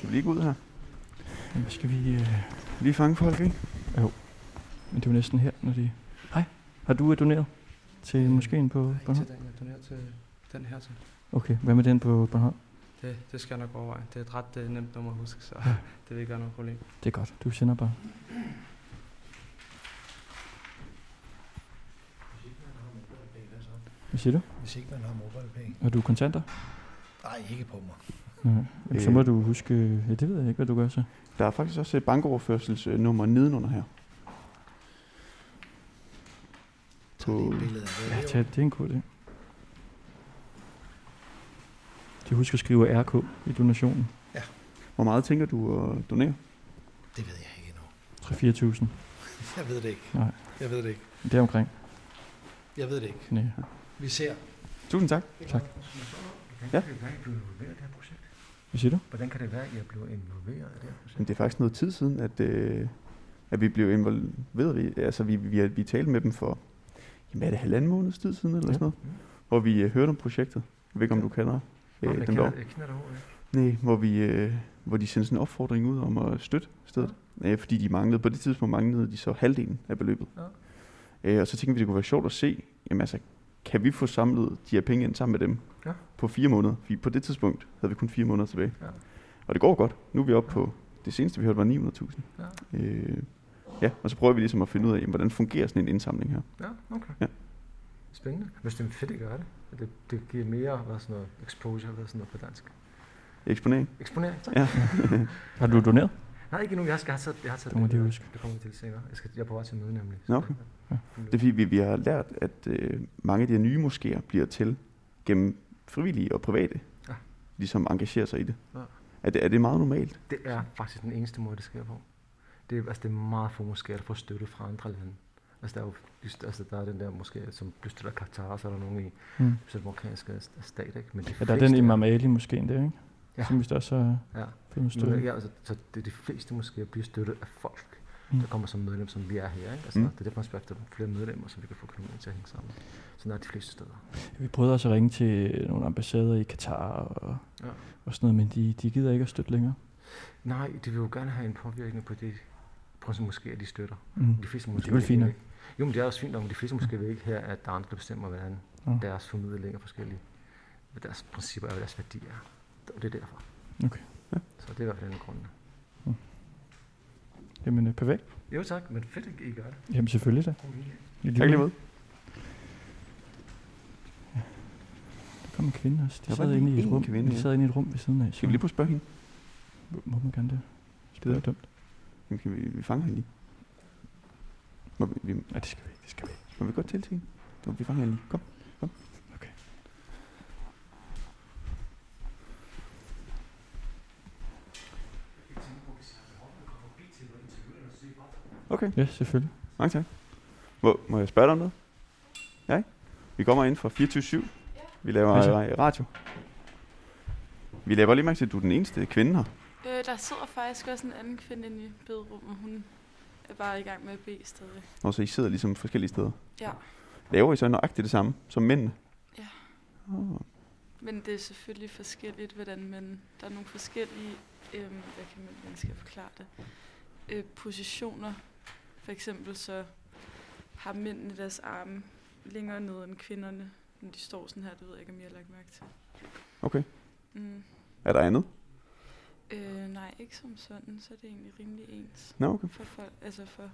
Skal vi lige gå ud her? Jamen, skal vi... Øh... Lige fange folk, ikke? Men det er jo næsten her, når de... Hej, har du øh, doneret til moskeen på Nej, Bornholm? til den, jeg donerer til den her til. Okay, hvad med den på Bornholm? Det, det skal jeg nok overveje. Det er et ret uh, nemt nummer at huske, så Ja. det vil ikke være noget problem. Det er godt, du sender bare. Hvad siger du? Hvis ikke man har MobilePay. Har du kontanter? Nej, ikke på mig. Nej. Jamen, så Øh. må du huske... Ja, det ved jeg ikke, hvad du gør så. Der er faktisk også et bankoverførselsnummer nedenunder her. Er På-. Ja, tag, det er en god idé. De husk at skrive RK i donationen. Hvor meget tænker du at donere? Det ved jeg ikke endnu. 3-4.000. Jeg ved det ikke. Nej. Jeg ved det ikke. Det er omkring. Jeg ved det ikke. Nej. Vi ser. Tusind tak. Tak. Ja. Hvad siger du? Hvordan kan det være, at I er blevet involveret i det her projekt? Men det er faktisk noget tid siden, at, øh, at vi blev involveret. Vi, altså, vi, vi, vi talte med dem for, jamen, er det halvanden måneds tid siden, eller Ja. sådan noget? Hvor vi øh, hørte om projektet. Jeg ved ikke, om du kender Nå, øh, jeg, dem kender, dog. jeg kender det ikke. Nej, hvor, vi, øh, hvor de sendte sådan en opfordring ud om at støtte stedet. Ja. fordi de manglede, på det tidspunkt manglede de så halvdelen af beløbet. Ja. Øh, og så tænkte vi, det kunne være sjovt at se, jamen altså, kan vi få samlet de her penge ind sammen med dem Ja. på fire måneder? Fordi på det tidspunkt havde vi kun fire måneder tilbage. Ja. Og det går godt. Nu er vi oppe på, det seneste vi hørte var 900.000. Ja. Øh, ja, og så prøver vi ligesom at finde ud af, jamen, hvordan fungerer sådan en indsamling her. Ja, okay. Ja. Spændende. Hvis det er fedt, at gøre det. Det, det giver mere hvad sådan noget, exposure, hvad sådan noget på dansk. Eksponering. Eksponering, tak. Ja. Har du doneret? Nej, ikke endnu. Jeg, skal, jeg har taget, jeg har taget Det må de huske. Det kommer vi til senere. Jeg, skal, jeg er på vej til møde nemlig. Nå, okay. Ja. Det er fordi, vi, vi har lært, at øh, mange af de her nye moskéer bliver til gennem frivillige og private, Ja. ligesom engagerer sig i det. Ja. Er det. Er det meget normalt? Det er faktisk den eneste måde, det sker på. Det er, altså, det er meget få moskéer, der får støtte fra andre lande. Altså, der er jo altså, der er den der moské, som bliver støttet af Katar, så er der nogen i Mm. den marokkanske stat, ikke? Men de Ja, der er den fleste Imam Ali måske der, ikke? Ja. Som vist også er Ja. Blevet støttet. Ja, altså, så det, de fleste måske bliver støttet af folk, Mm. mm. der kommer som medlem, som vi er her. Ikke? Altså, Mm. mm. Det er derfor, man spørger efter flere medlemmer, så vi kan få økonomien til at hænge sammen. Sådan er de fleste steder. Vi prøvede også at ringe til nogle ambassader i Katar og, Ja. og sådan noget, men de, de gider ikke at støtte længere. Nej, de vil jo gerne have en påvirkning på det, på sådan måske, at de støtter. Mm. De fleste Det er vel fint nok. ikke. Jo, men det er også fint nok, men de fleste måske vil ikke her, at der er andre, der bestemmer, hvordan Ja. deres formidling er forskellige. Hvad deres principper er, hvad deres værdier er. Og det er derfor. Okay. Ja. Så det er i hvert fald en af grundene. Jamen, øh, perfekt. Jo tak, men fedt, at I gør det. Jamen, selvfølgelig da. I Tak lige måde. Der kom en kvinde også. De Der var sad inde i et en rum. kvinde, de ja. sad inde i et rum ved siden af. Skal vi lige prøve at spørge hende? Må man gerne det? Det er dumt. Jamen, kan vi, vi fanger hende lige. Må vi, vi, Ja, det skal vi ikke. Det skal vi ikke. må vi godt til til hende? Vi fanger hende lige. Kom. Okay. Okay, Ja, selvfølgelig. mange tak. Må, må jeg spørge dig om noget? Ja, ikke? Vi kommer ind fra 24-7. Vi laver øh, radio. Vi laver lige mærke til, at du er den eneste kvinde her. Øh, der sidder faktisk også en anden kvinde inde i bederummet. Hun er bare i gang med at bede stadig. Og så I sidder ligesom forskellige steder. Ja, Laver I så nøjagtigt det samme som mændene? Ja. Oh. men det er selvfølgelig forskelligt, hvordan man... Der er nogle forskellige... Øh, hvad kan man, hvordan skal jeg forklare det? Øh, positioner. For eksempel så har mændene deres arme længere ned end kvinderne. Når de står sådan her, det ved jeg ikke, om jeg har lagt mærke til. Okay. Mm. Er der andet? Øh, nej, ikke som sådan, så er det egentlig rimelig ens Nå, okay. for folk. Altså for...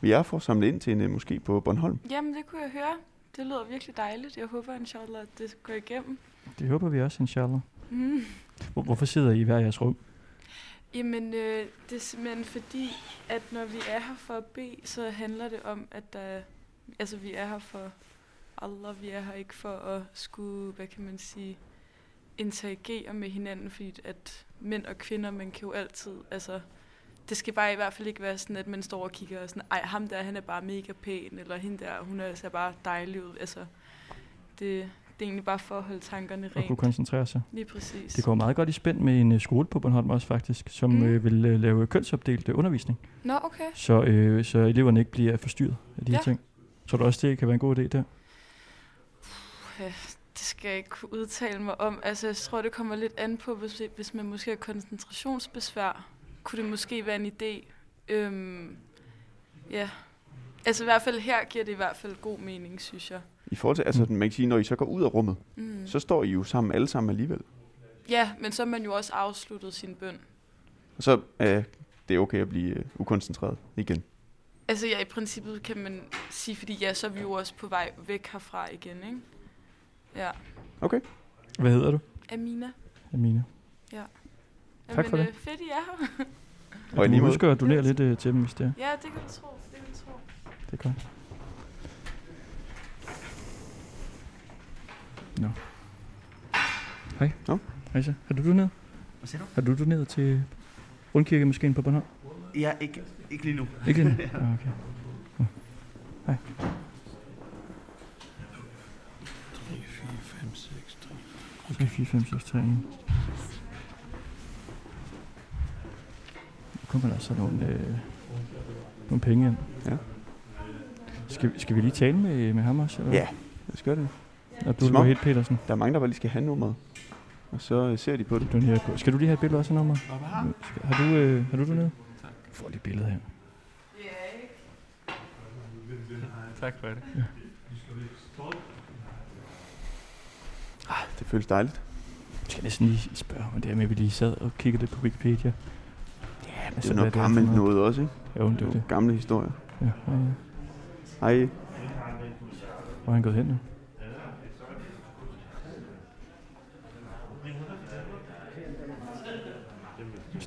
Vi er for at samle ind til en uh, måske på Bornholm. Jamen, det kunne jeg høre. Det lyder virkelig dejligt. Jeg håber, inshallah, at det går igennem. Det håber vi også, inshallah. Mm. Hvor, hvorfor sidder I i hver jeres rum? Jamen, øh, det er simpelthen fordi, at når vi er her for at bede, så handler det om, at der, altså, vi er her for Allah. Vi er her ikke for at skulle, hvad kan man sige, interagere med hinanden, fordi at mænd og kvinder, man kan jo altid, altså, det skal bare i hvert fald ikke være sådan, at man står og kigger og sådan, ej, ham der, han er bare mega pæn, eller hende der, hun er, ser bare dejlig ud. Altså, det, det er egentlig bare for at holde tankerne Og kunne rent. koncentrere sig. Lige præcis. Det går meget godt i spænd med en øh, skole på Bornholm også faktisk, som Mm. øh, vil øh, lave kønsopdelt øh, undervisning, Nå, okay. så, øh, så eleverne ikke bliver forstyrret af de her Ja. ting. Så du også, det kan være en god idé der? Ja, det skal jeg ikke kunne udtale mig om. Altså, jeg tror, det kommer lidt an på, hvis, hvis man måske har koncentrationsbesvær, kunne det måske være en idé. Øhm, ja. Altså i hvert fald her giver det i hvert fald god mening, synes jeg. I forhold til, altså man kan sige, når I så går ud af rummet, Mm. så står I jo sammen alle sammen alligevel. Ja, men så har man jo også afsluttet sin bøn. Og så er det er okay at blive øh, ukoncentreret igen. Altså ja, i princippet kan man sige, fordi ja, så er vi jo også på vej væk herfra igen, ikke? Ja. Okay. Hvad hedder du? Amina. Amina. Ja. Tak for Jamen, det. øh, Fedt, I er her. Og du husker at donere lidt øh, til dem, hvis det er. ja, det kan du tro. Det kan du tro. Det er godt. Nå. Hej. Nå. Hej så. Har du doneret? Hvad siger du? Har du doneret til Rundkirkemoskeen på Bornholm? Ja, ikke, ikke lige nu. Ikke endnu? Ah, okay. Hej. 3, 4, 5, 6, 3, 1. Nu kommer der så nogle, øh, nogle penge ind. Ja. Skal, skal vi lige tale med, med ham også? Eller? Ja, lad os gøre det. Og du er helt Petersen. Der er mange, der bare lige skal have nummeret. Og så øh, ser de på det. På. Skal du lige have et billede også af nummeret? Har du, øh, har du doneret? Tak. Du får lige billedet her. Tak for det. Ah, det føles dejligt. Jeg skal næsten lige spørge, om det er med, at vi lige sad og kiggede lidt på Wikipedia. Ja, men Det er noget gammelt noget også, ikke? Jo, det er det. Gamle historier. Ja, ja, ja. Hej. Hvor er han gået hen nu?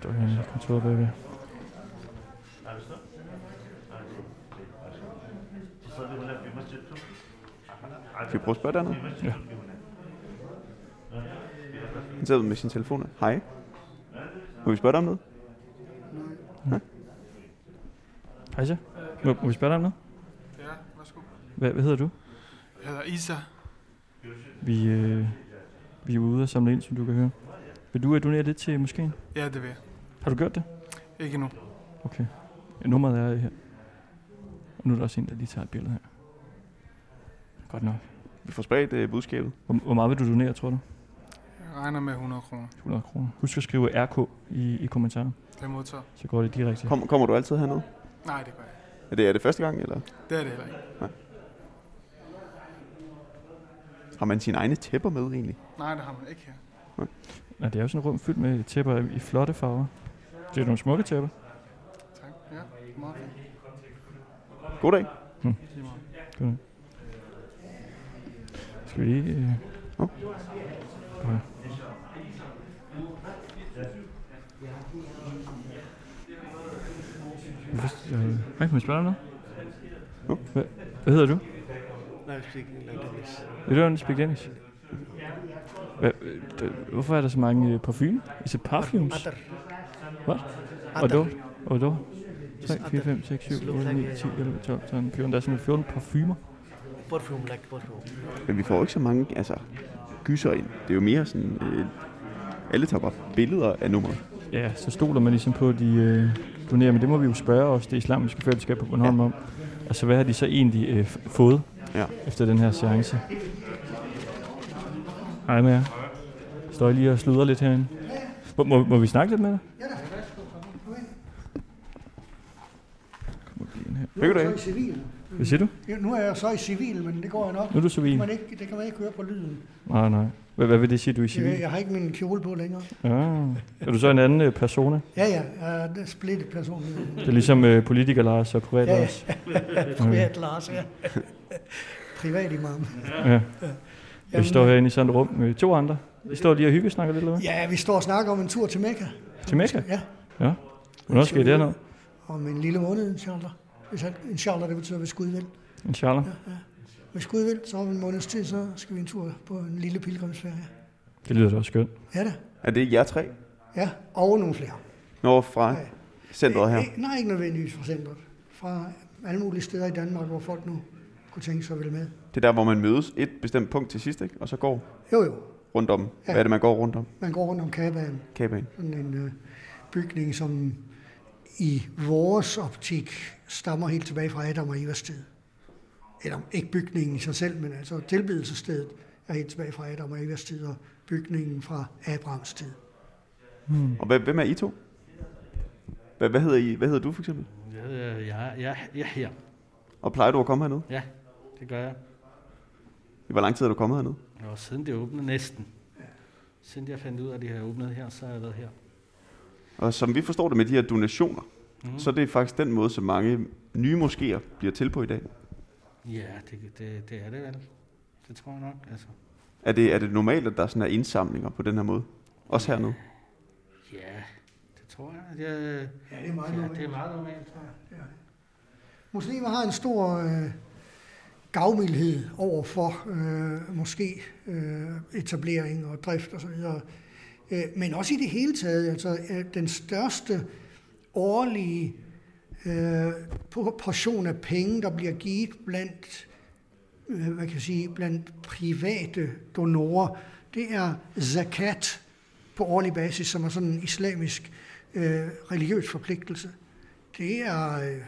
Står her i kontoret bagved. Skal vi prøve at spørge dernede? Ja. Han sidder med sin telefon. Hej. Må vi spørge dig om noget? Hej så. Må, må vi spørge dig om noget? Ja, værsgo. Hvad, hvad hedder du? Jeg hedder Isa. Vi, øh, vi er ude og samle ind, som du kan høre. Vil du donere lidt til moskeen? Ja, det vil jeg. Har du gjort det? Ikke endnu. Okay. Ja, nummeret er her. Og nu er der også en, der lige tager et billede her. Godt nok. Vi får spredt øh, budskabet. Hvor, hvor meget vil du donere, tror du? Jeg regner med 100 kroner. 100 kroner. Husk at skrive RK i, i kommentaren. Det er modtaget. Så går det direkte. Kom, kommer du altid hernede? Nej, det gør jeg. Er det, er det første gang, eller? Det er det heller ikke. Har man sine egne tæpper med egentlig? Nej, det har man ikke her. Ja, det er jo sådan et rum fyldt med tæpper i flotte farver. Det er nogle smukke tæpper. Tak. Ja, meget fint. God dag. Hmm. Meget. Godt. Skal vi lige... Øh... Oh. Okay. Hvad, øh, Hej, kan man spørge dig noget? Hvad, hvad hedder du? Nej, jeg speak this. You don't speak Danish? Hvad, øh, hvorfor er der så mange øh, parfume? Is it perfumes? Other. Hvad? Då? It's 3, 4, 5, 6, 7, 8, 9, 10, 11, 12, 13, 14. Der er sådan 14 parfumer. Perfume, like perfume. Men vi får jo ikke så mange altså, gyser ind. Det er jo mere sådan... Øh, alle tager bare billeder af nummeret. Ja, så stoler man ligesom på, at de øh, donerer. Men det må vi jo spørge os, det islamiske fællesskab på Bornholm ja. om. Altså, hvad har de så egentlig øh, fået ja. efter den her seance? Hej med jer. Står I lige og sluder lidt herinde? Må, må, må vi snakke lidt med dig? Er jeg så i civil. Hvad siger du? Ja, nu er jeg så i civil, men det går jeg nok. Nu er du civil. Det kan man ikke, det kan man ikke høre på lyden. Nej, nej. Hvad, hvad vil det sige, du er i Jeg, civil? jeg har ikke min kjole på længere. Ja. Er du så en anden øh, persona? Ja, ja, jeg er splittet person. Det er ligesom øh, politiker Lars og privat Ja, ja. Lars. Privat Lars, ja. Privat imam. Ja. Vi står herinde i sådan et rum med to andre. I står lige og hyggesnakker lidt, eller hvad? Ja, vi står og snakker om en tur til Mekka. Til Mekka? Ja. Ja. Hvornår skal I derned? Om en lille måned, inshallah. Hvis han, inshallah, det betyder, hvis Gud vil. Inshallah. Ja, ja. Hvis Gud vil, så om en måneds tid, så skal vi en tur på en lille pilgrimsferie. Det lyder da også skønt. Ja da. Er det jer tre? Ja, og nogle flere. Når fra centret her? Eh, Nej, ikke nødvendigvis fra centret. Fra alle mulige steder i Danmark, hvor folk nu kunne tænke sig at ville med. Det er der, hvor man mødes et bestemt punkt til sidst, ikke? Og så går Jo, jo. rundt om. Ja. Hvad er det, man går rundt om? Man går rundt om Kabaen. Kabaen. Sådan en øh, bygning, som i vores optik stammer helt tilbage fra Adam og Evas tid. Eller ikke bygningen i sig selv, men altså tilbedelsesstedet er helt tilbage fra Adam og Evas tid og bygningen fra Abrahams tid. Hmm. Og hvem er I to? Hvad, hvad, hedder I? Hvad hedder du for eksempel? Jeg, jeg, jeg, jeg, jeg er her. Og plejer du at komme hernede? Ja, det gør jeg. I hvor lang tid er du kommet hernede? Og siden det åbnede næsten. Siden jeg fandt ud af, at det her åbnet her, så har jeg været her. Og som vi forstår det med de her donationer, mm. så er det faktisk den måde, som mange nye moskéer bliver til på i dag. Ja, det, det, det er det vel. Det tror jeg nok. Altså. Er det, er det normalt, at der sådan er indsamlinger på den her måde? Også hernede? Ja, det tror jeg. Det er, ja, det er meget ja, normalt. Det er meget normalt, tror jeg. Ja. Muslimer har en stor øh, gavmildhed over for øh, måske øh, etablering og drift osv. Øh, men også i det hele taget, altså øh, den største årlige øh, portion af penge, der bliver givet blandt, øh, hvad kan jeg sige, blandt private donorer, det er zakat på årlig basis, som er sådan en islamisk øh, religiøs forpligtelse. Det er, øh,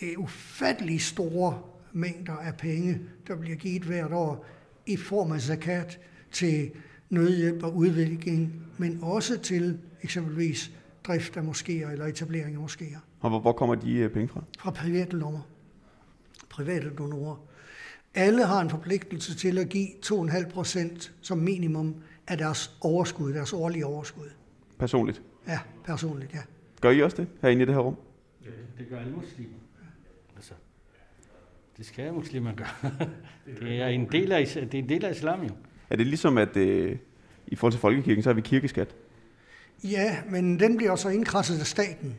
det er ufattelig store mængder af penge, der bliver givet hvert år i form af zakat til nødhjælp og udvikling, men også til eksempelvis drift af moskéer eller etablering af moskéer. Og hvor, hvor kommer de øh, penge fra? Fra private lommer. Private donorer. Alle har en forpligtelse til at give 2,5 procent som minimum af deres overskud, deres årlige overskud. Personligt? Ja, personligt, ja. Gør I også det herinde i det her rum? Ja, det gør alle muslimer. Altså, det skal muslimer gøre. det er en del af, det er en del af islam jo. Er det ligesom, at øh, i forhold til folkekirken, så har vi kirkeskat? Ja, men den bliver så indkrasset af staten.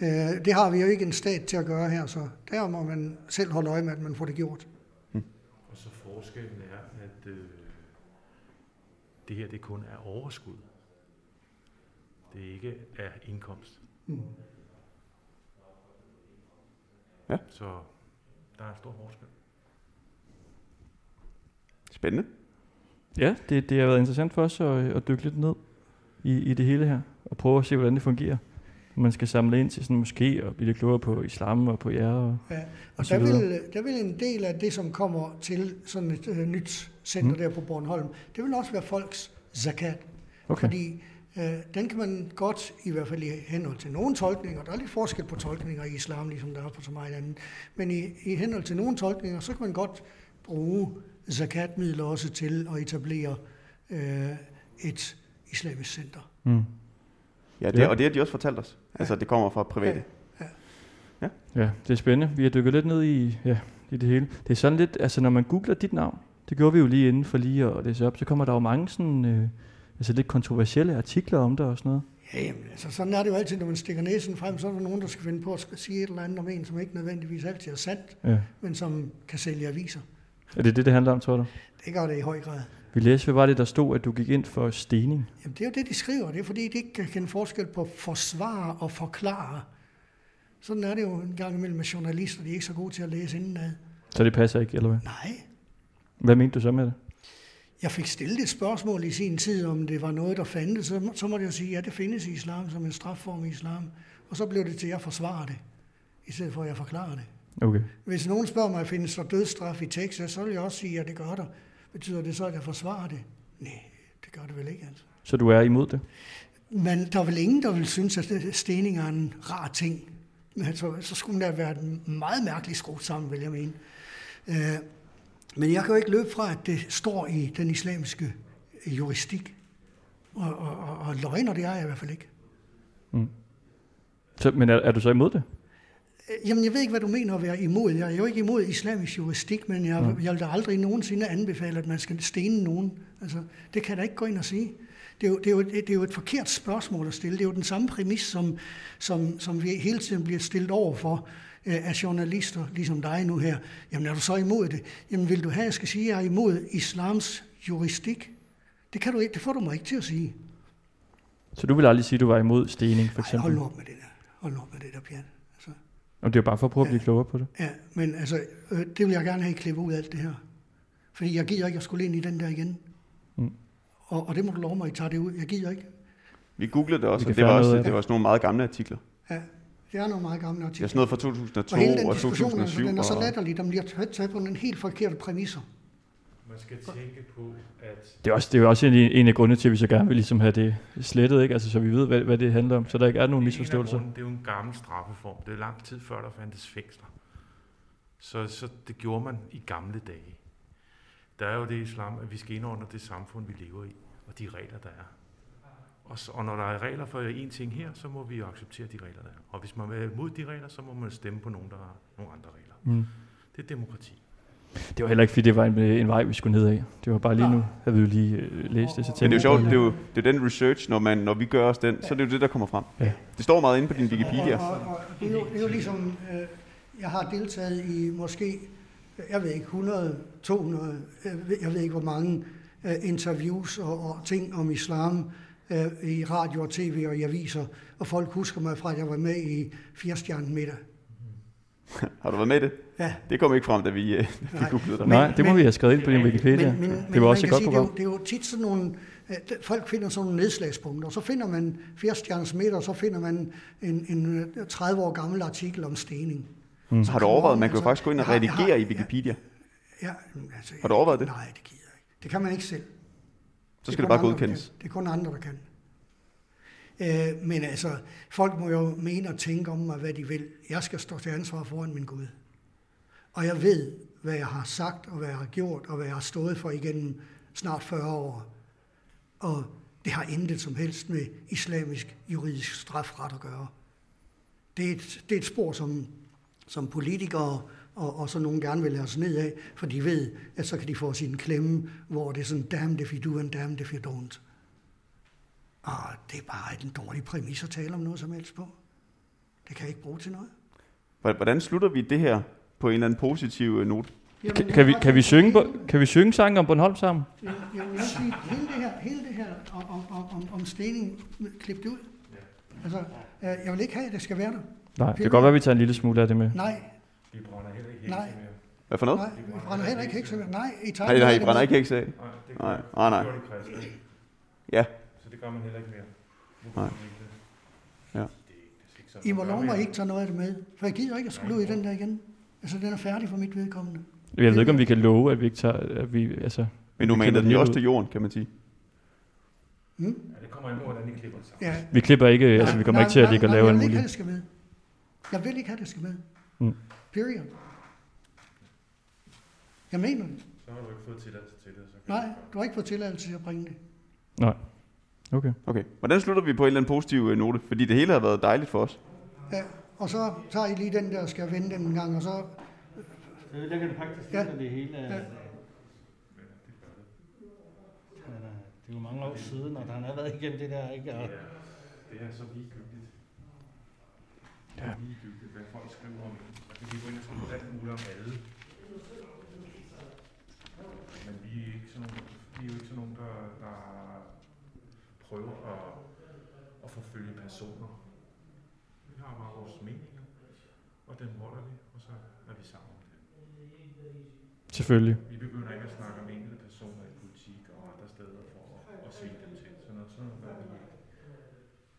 Øh, det har vi jo ikke en stat til at gøre her, så der må man selv holde øje med, at man får det gjort. Hmm. Og så forskellen er, at øh, det her det kun er overskud. Det ikke er indkomst. Hmm. Ja. Så der er stor forskel. Spændende. Ja, det, det har været interessant for os at, at dykke lidt ned i, i det hele her, og prøve at se, hvordan det fungerer. Man skal samle ind til sådan moské og blive lidt klogere på islam og på jer. Og, ja, og, og der, vil, der vil en del af det, som kommer til sådan et uh, nyt center mm. der på Bornholm, det vil også være folks zakat. Okay. Fordi uh, den kan man godt, i hvert fald i henhold til nogle tolkninger, der er lidt forskel på tolkninger i islam, ligesom der er på så meget andet, men i, i henhold til nogle tolkninger, så kan man godt bruge zakatmidler også til at etablere uh, et islamisk center. Mm. Ja, det, ja, og det har de også fortalt os. Altså, det kommer fra private. Ja. Ja, ja det er spændende. Vi har dykket lidt ned i, ja, i det hele. Det er sådan lidt, altså når man googler dit navn, det gjorde vi jo lige inden for lige at læse op, så kommer der jo mange sådan, øh, altså lidt kontroversielle artikler om det og sådan noget. Ja, jamen, altså sådan er det jo altid, når man stikker næsen frem, så er der nogen, der skal finde på at sige et eller andet om en, som ikke nødvendigvis altid er sandt, ja. men som kan sælge aviser. Er det det, det handler om, tror du? Det gør det i høj grad. Vi læste, hvad var det, der stod, at du gik ind for stening? Jamen, det er jo det, de skriver. Det er fordi, de ikke kan kende forskel på forsvare og forklare. Sådan er det jo en gang imellem med journalister, de er ikke så gode til at læse indenad. Så det passer ikke, eller hvad? Nej. Hvad mente du så med det? Jeg fik stillet et spørgsmål i sin tid, om det var noget, der fandtes. Så, så må jeg sige, ja, det findes i islam som en strafform i islam. Og så blev det til, at jeg forsvarer det, i stedet for, at jeg forklarer det. Okay. Hvis nogen spørger mig, findes der dødsstraf i Texas, så vil jeg også sige, at det gør der. Betyder det så, at jeg forsvarer det? Nej, det gør det vel ikke, altså. Så du er imod det? Men der er vel ingen, der vil synes, at stening er en rar ting. Men altså, så skulle det være meget mærkeligt skruet sammen, vil jeg mene. Øh, men jeg kan jo ikke løbe fra, at det står i den islamiske juristik. Og, og, og, og løgner, det er jeg i hvert fald ikke. Mm. Så, men er, er du så imod det? Jamen, jeg ved ikke, hvad du mener at være imod. Jeg er jo ikke imod islamisk juristik, men jeg, mm. jeg vil da aldrig nogensinde anbefale, at man skal stene nogen. Altså, det kan da ikke gå ind og sige. Det er, jo, det, er jo, det er jo et forkert spørgsmål at stille. Det er jo den samme præmis, som, som, som vi hele tiden bliver stillet over for øh, af journalister, ligesom dig nu her. Jamen, er du så imod det? Jamen, vil du have, at jeg skal sige, at jeg er imod islams juristik? Det, kan du ikke, det får du mig ikke til at sige. Så du vil aldrig sige, at du var imod stening, for eksempel? Ej, hold nu op med det der. Hold nu op med det der, Pjan. Og det er jo bare for at prøve at blive ja. klogere på det. Ja, men altså, øh, det vil jeg gerne have klippet ud af alt det her. Fordi jeg gider ikke at skulle ind i den der igen. Mm. Og, og det må du love mig, at I tager det ud. Jeg gider ikke. Vi googlede det også, og det var, også, det var også nogle meget gamle artikler. Ja, det er nogle meget gamle artikler. Det er sådan noget fra 2002 og, hele den og diskussion, 2007. Altså, den er så og... latterlig. Den bliver taget på en helt forkert præmisser. Man skal tænke på, at Det er også, det er jo også en, en af grundene til, at vi så gerne vil ligesom have det slettet, ikke? Altså, så vi ved, hvad, hvad det handler om, så der ikke er nogen er misforståelser. Det er jo en gammel straffeform. Det er lang tid før, der fandtes fængsler. Så, så det gjorde man i gamle dage. Der er jo det islam, at vi skal ind under det samfund, vi lever i, og de regler, der er. Og, så, og når der er regler for en ting her, så må vi jo acceptere de regler, der er. Og hvis man er imod de regler, så må man stemme på nogen, der har nogle andre regler. Mm. Det er demokrati. Det var heller ikke, fordi det var en, en vej, vi skulle ned af. Det var bare lige nu, havde vi jo lige øh, læst det. Så Men det er jo sjovt, det er jo det er den research, når, man, når vi gør os den, så er det jo det, der kommer frem. Ja. Det står meget inde på din Wikipedia. Og, og, og det, er jo, det er jo ligesom, øh, jeg har deltaget i måske, jeg ved ikke, 100, 200, jeg ved, jeg ved ikke hvor mange øh, interviews og, og ting om islam øh, i radio og tv og i aviser, og folk husker mig fra, at jeg var med i Firestjernen middag. Har du været med i det? Ja. Det kom ikke frem, da vi, øh, da vi Nej. googlede dig. Nej, det må vi have skrevet ind på din Wikipedia. Men, men, det men var også et godt sige, det, er jo, det er jo tit sådan nogle, øh, folk finder sådan nogle nedslagspunkter, og så finder man Firestjernens middag, og så finder man en, en øh, 30 år gammel artikel om stening. Mm. Så Har du overvejet, man kan jo altså, faktisk gå ind og jeg har- redigere i Wikipedia. Ja, altså, Har du overvejet det? Nej, det gider jeg ikke. Det kan man ikke selv. Så skal det kun bare godkendes. Det er kun andre, der kan. Øh, men altså, folk må jo mene og tænke om mig, hvad de vil. Jeg skal stå til ansvar foran min Gud. Og jeg ved, hvad jeg har sagt, og hvad jeg har gjort, og hvad jeg har stået for igennem snart 40 år. Og det har intet som helst med islamisk juridisk strafret at gøre. Det er et, det er et spor, som, som politikere og, og så nogen gerne vil lade os ned af, for de ved, at så kan de få sin klemme, hvor det er sådan, damned if you do and damned if you don't. Og det er bare en dårlig præmis at tale om noget som helst på. Det kan jeg ikke bruge til noget. Hvordan slutter vi det her på en eller anden positiv øh, note? Kan, kan, vi, kan, vi synge, på- kan vi synge sangen om Bornholm sammen? Jeg, jeg vil også sige, hele det her, hele det her om, om, om, om, om stening, klip det ud. Altså, øh, jeg vil ikke have, at det skal være der. Nej, det kan godt være, at vi tager en lille smule af det med. Nej, Vi brænder heller ikke nej. hekse mere. Hvad for noget? Nej, vi brænder heller ikke hekse. Nej, I tager Nej, nej, I det brænder med. ikke hekse af. Nej, det Nej, nej, nej. Ja. Det gør man heller ikke mere. Nej. det? Ja. I må love mig ikke tage noget af det med, for jeg gider ikke at skulle ud i den der igen. Altså, den er færdig for mit vedkommende. Jeg ved ikke, om vi kan love, at vi ikke tager... At vi, altså, Men maner klipper den jo også til jorden, kan man sige. Hmm? Ja, det kommer ind på, hvordan I klipper det. Ja. Vi klipper ikke, altså vi kommer Nej, ikke til at nej, ligge og nej, lave jeg en vil ikke mulig... have, det skal med. Jeg vil ikke have, det skal med. Mm. Period. Jeg mener det. Så har du ikke fået tilladelse til det. Så Nej, du har ikke fået tilladelse til at bringe det. Nej. Okay. Okay. Hvordan slutter vi på en eller anden positiv øh, note? Fordi det hele har været dejligt for os. Ja, og så tager I lige den der, skal vende den en gang, og så... Så ødelægger det faktisk Ja. det hele. Ja. Øh, Det er jo mange år siden, og han har været igennem det der, ikke? Og, Det er så ligegyldigt. Det er ligegyldigt, hvad folk skriver om en. Altså, vi går ind og skriver alt muligt om alle. Men vi er, ikke sådan nogle, vi er jo ikke sådan nogen, der, der prøver at, at forfølge personer. Vi har bare vores meninger, og den holder vi, og så er vi sammen om det. Selvfølgelig. Vi begynder ikke at snakke om enkelte personer i politik og andre steder for at, at svine dem til. Sådan noget, sådan noget vi ikke.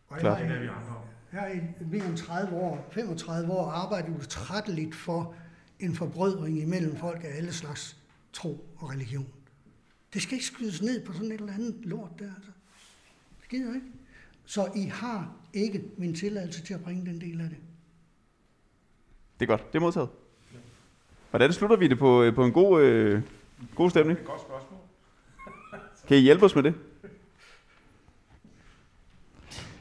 Og Klart. jeg er vi i- andre om. Jeg har i mere end 30 år, 35 år, arbejdet utrætteligt for en forbrødring imellem folk af alle slags tro og religion. Det skal ikke skydes ned på sådan et eller andet lort der, altså. Det gider jeg ikke. Så I har ikke min tilladelse til at bringe den del af det. Det er godt. Det er modtaget. Hvordan slutter vi det på, øh, på en god, øh, god stemning? Godt spørgsmål. Kan I hjælpe os med det?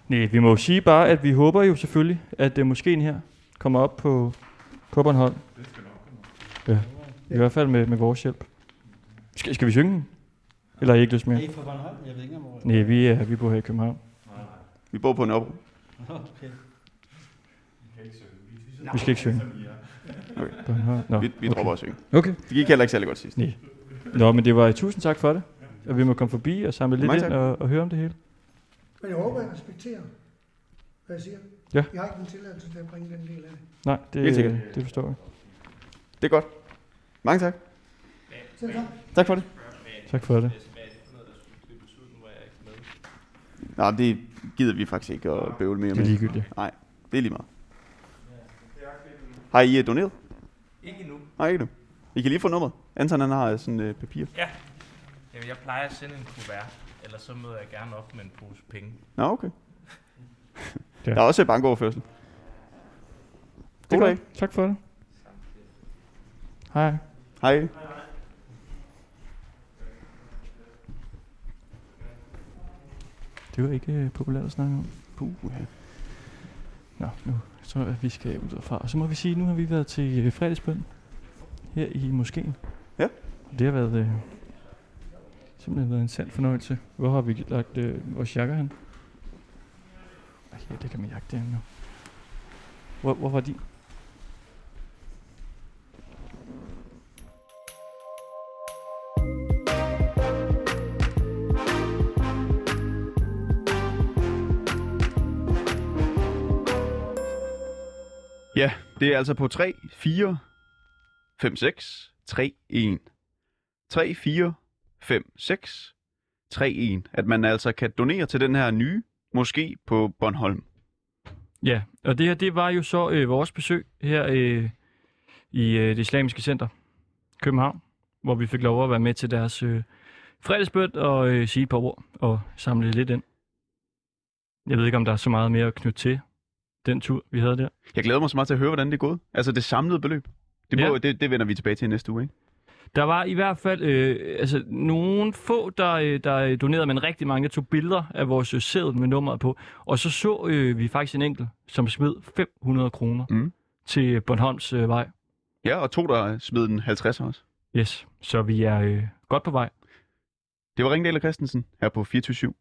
Nej, vi må jo sige bare, at vi håber jo selvfølgelig, at uh, moskeen her kommer op på, på Bornholm. Det skal nok komme. Ja, i hvert fald med, med vores hjælp. Skal, skal vi synge den? Eller ikke lyst er mere? I fra Bornholm? Jeg ved ikke, om. Nej, vi, er, vi bor her i København. Vi bor på en op. Okay. Vi kan ikke synge. Vi, er lige så Vi skal ikke synge. er. Okay. Nå, Vi, vi okay. dropper at synge. Okay. Det gik heller ikke særlig godt sidst. Nej. Nå, men det var tusind tak for det. At vi må komme forbi og samle lidt Mange ind og, og høre om det hele. Men jeg håber, jeg respekterer, hvad jeg siger. Ja. Jeg har ikke min tilladelse til at bringe den del af det. Nej, Helt det, sikkert. det forstår jeg. Det er godt. Mange tak. Selv tak. Tak for det. Tak for det. Nej, det gider vi faktisk ikke at bøvle mere Det med. er ligegyldigt. Nej, det er lige meget. Har I øh, doneret? Ikke endnu. Nej, ikke nu. I kan lige få nummeret. Anton han har sådan et øh, papir. Ja. Jamen, jeg plejer at sende en kuvert, ellers så møder jeg gerne op med en pose penge. Nå, okay. Ja. Der er også bankoverførsel. Det God dag. Tak for det. Hej. Hej. Det var ikke øh, populært at snakke om. Puh, ja. Nå, nu tror jeg, at vi skal ud derfra. Og så må vi sige, at nu har vi været til øh, fredagsbøn her i moskeen. Ja. Og det har været øh, simpelthen været en sand fornøjelse. Hvor har vi lagt øh, vores jakker hen? Ej, ja, det kan man jagte nu. Hvor, hvor var de? Det er altså på 3, 4, 5, 6, 3, 1. 3, 4, 5, 6, 3, 1. At man altså kan donere til den her nye måske på Bornholm. Ja, og det her, det var jo så øh, vores besøg her øh, i øh, det islamiske center, København, hvor vi fik lov at være med til deres øh, fredagsbøn og øh, sige et par ord og samle lidt ind. Jeg ved ikke, om der er så meget mere at knytte til den tur, vi havde der. Jeg glæder mig så meget til at høre, hvordan det er gået. Altså det samlede beløb. Det, må, Ja. det, det vender vi tilbage til næste uge, ikke? Der var i hvert fald øh, altså, nogle få, der, øh, der donerede, men rigtig mange, der tog billeder af vores øh, med nummeret på. Og så så øh, vi faktisk en enkelt, som smed 500 kroner mm. til Bornholms øh, vej. Ja, og to, der smed den 50 også. Yes, så vi er øh, godt på vej. Det var Ringdal og Christensen her på 24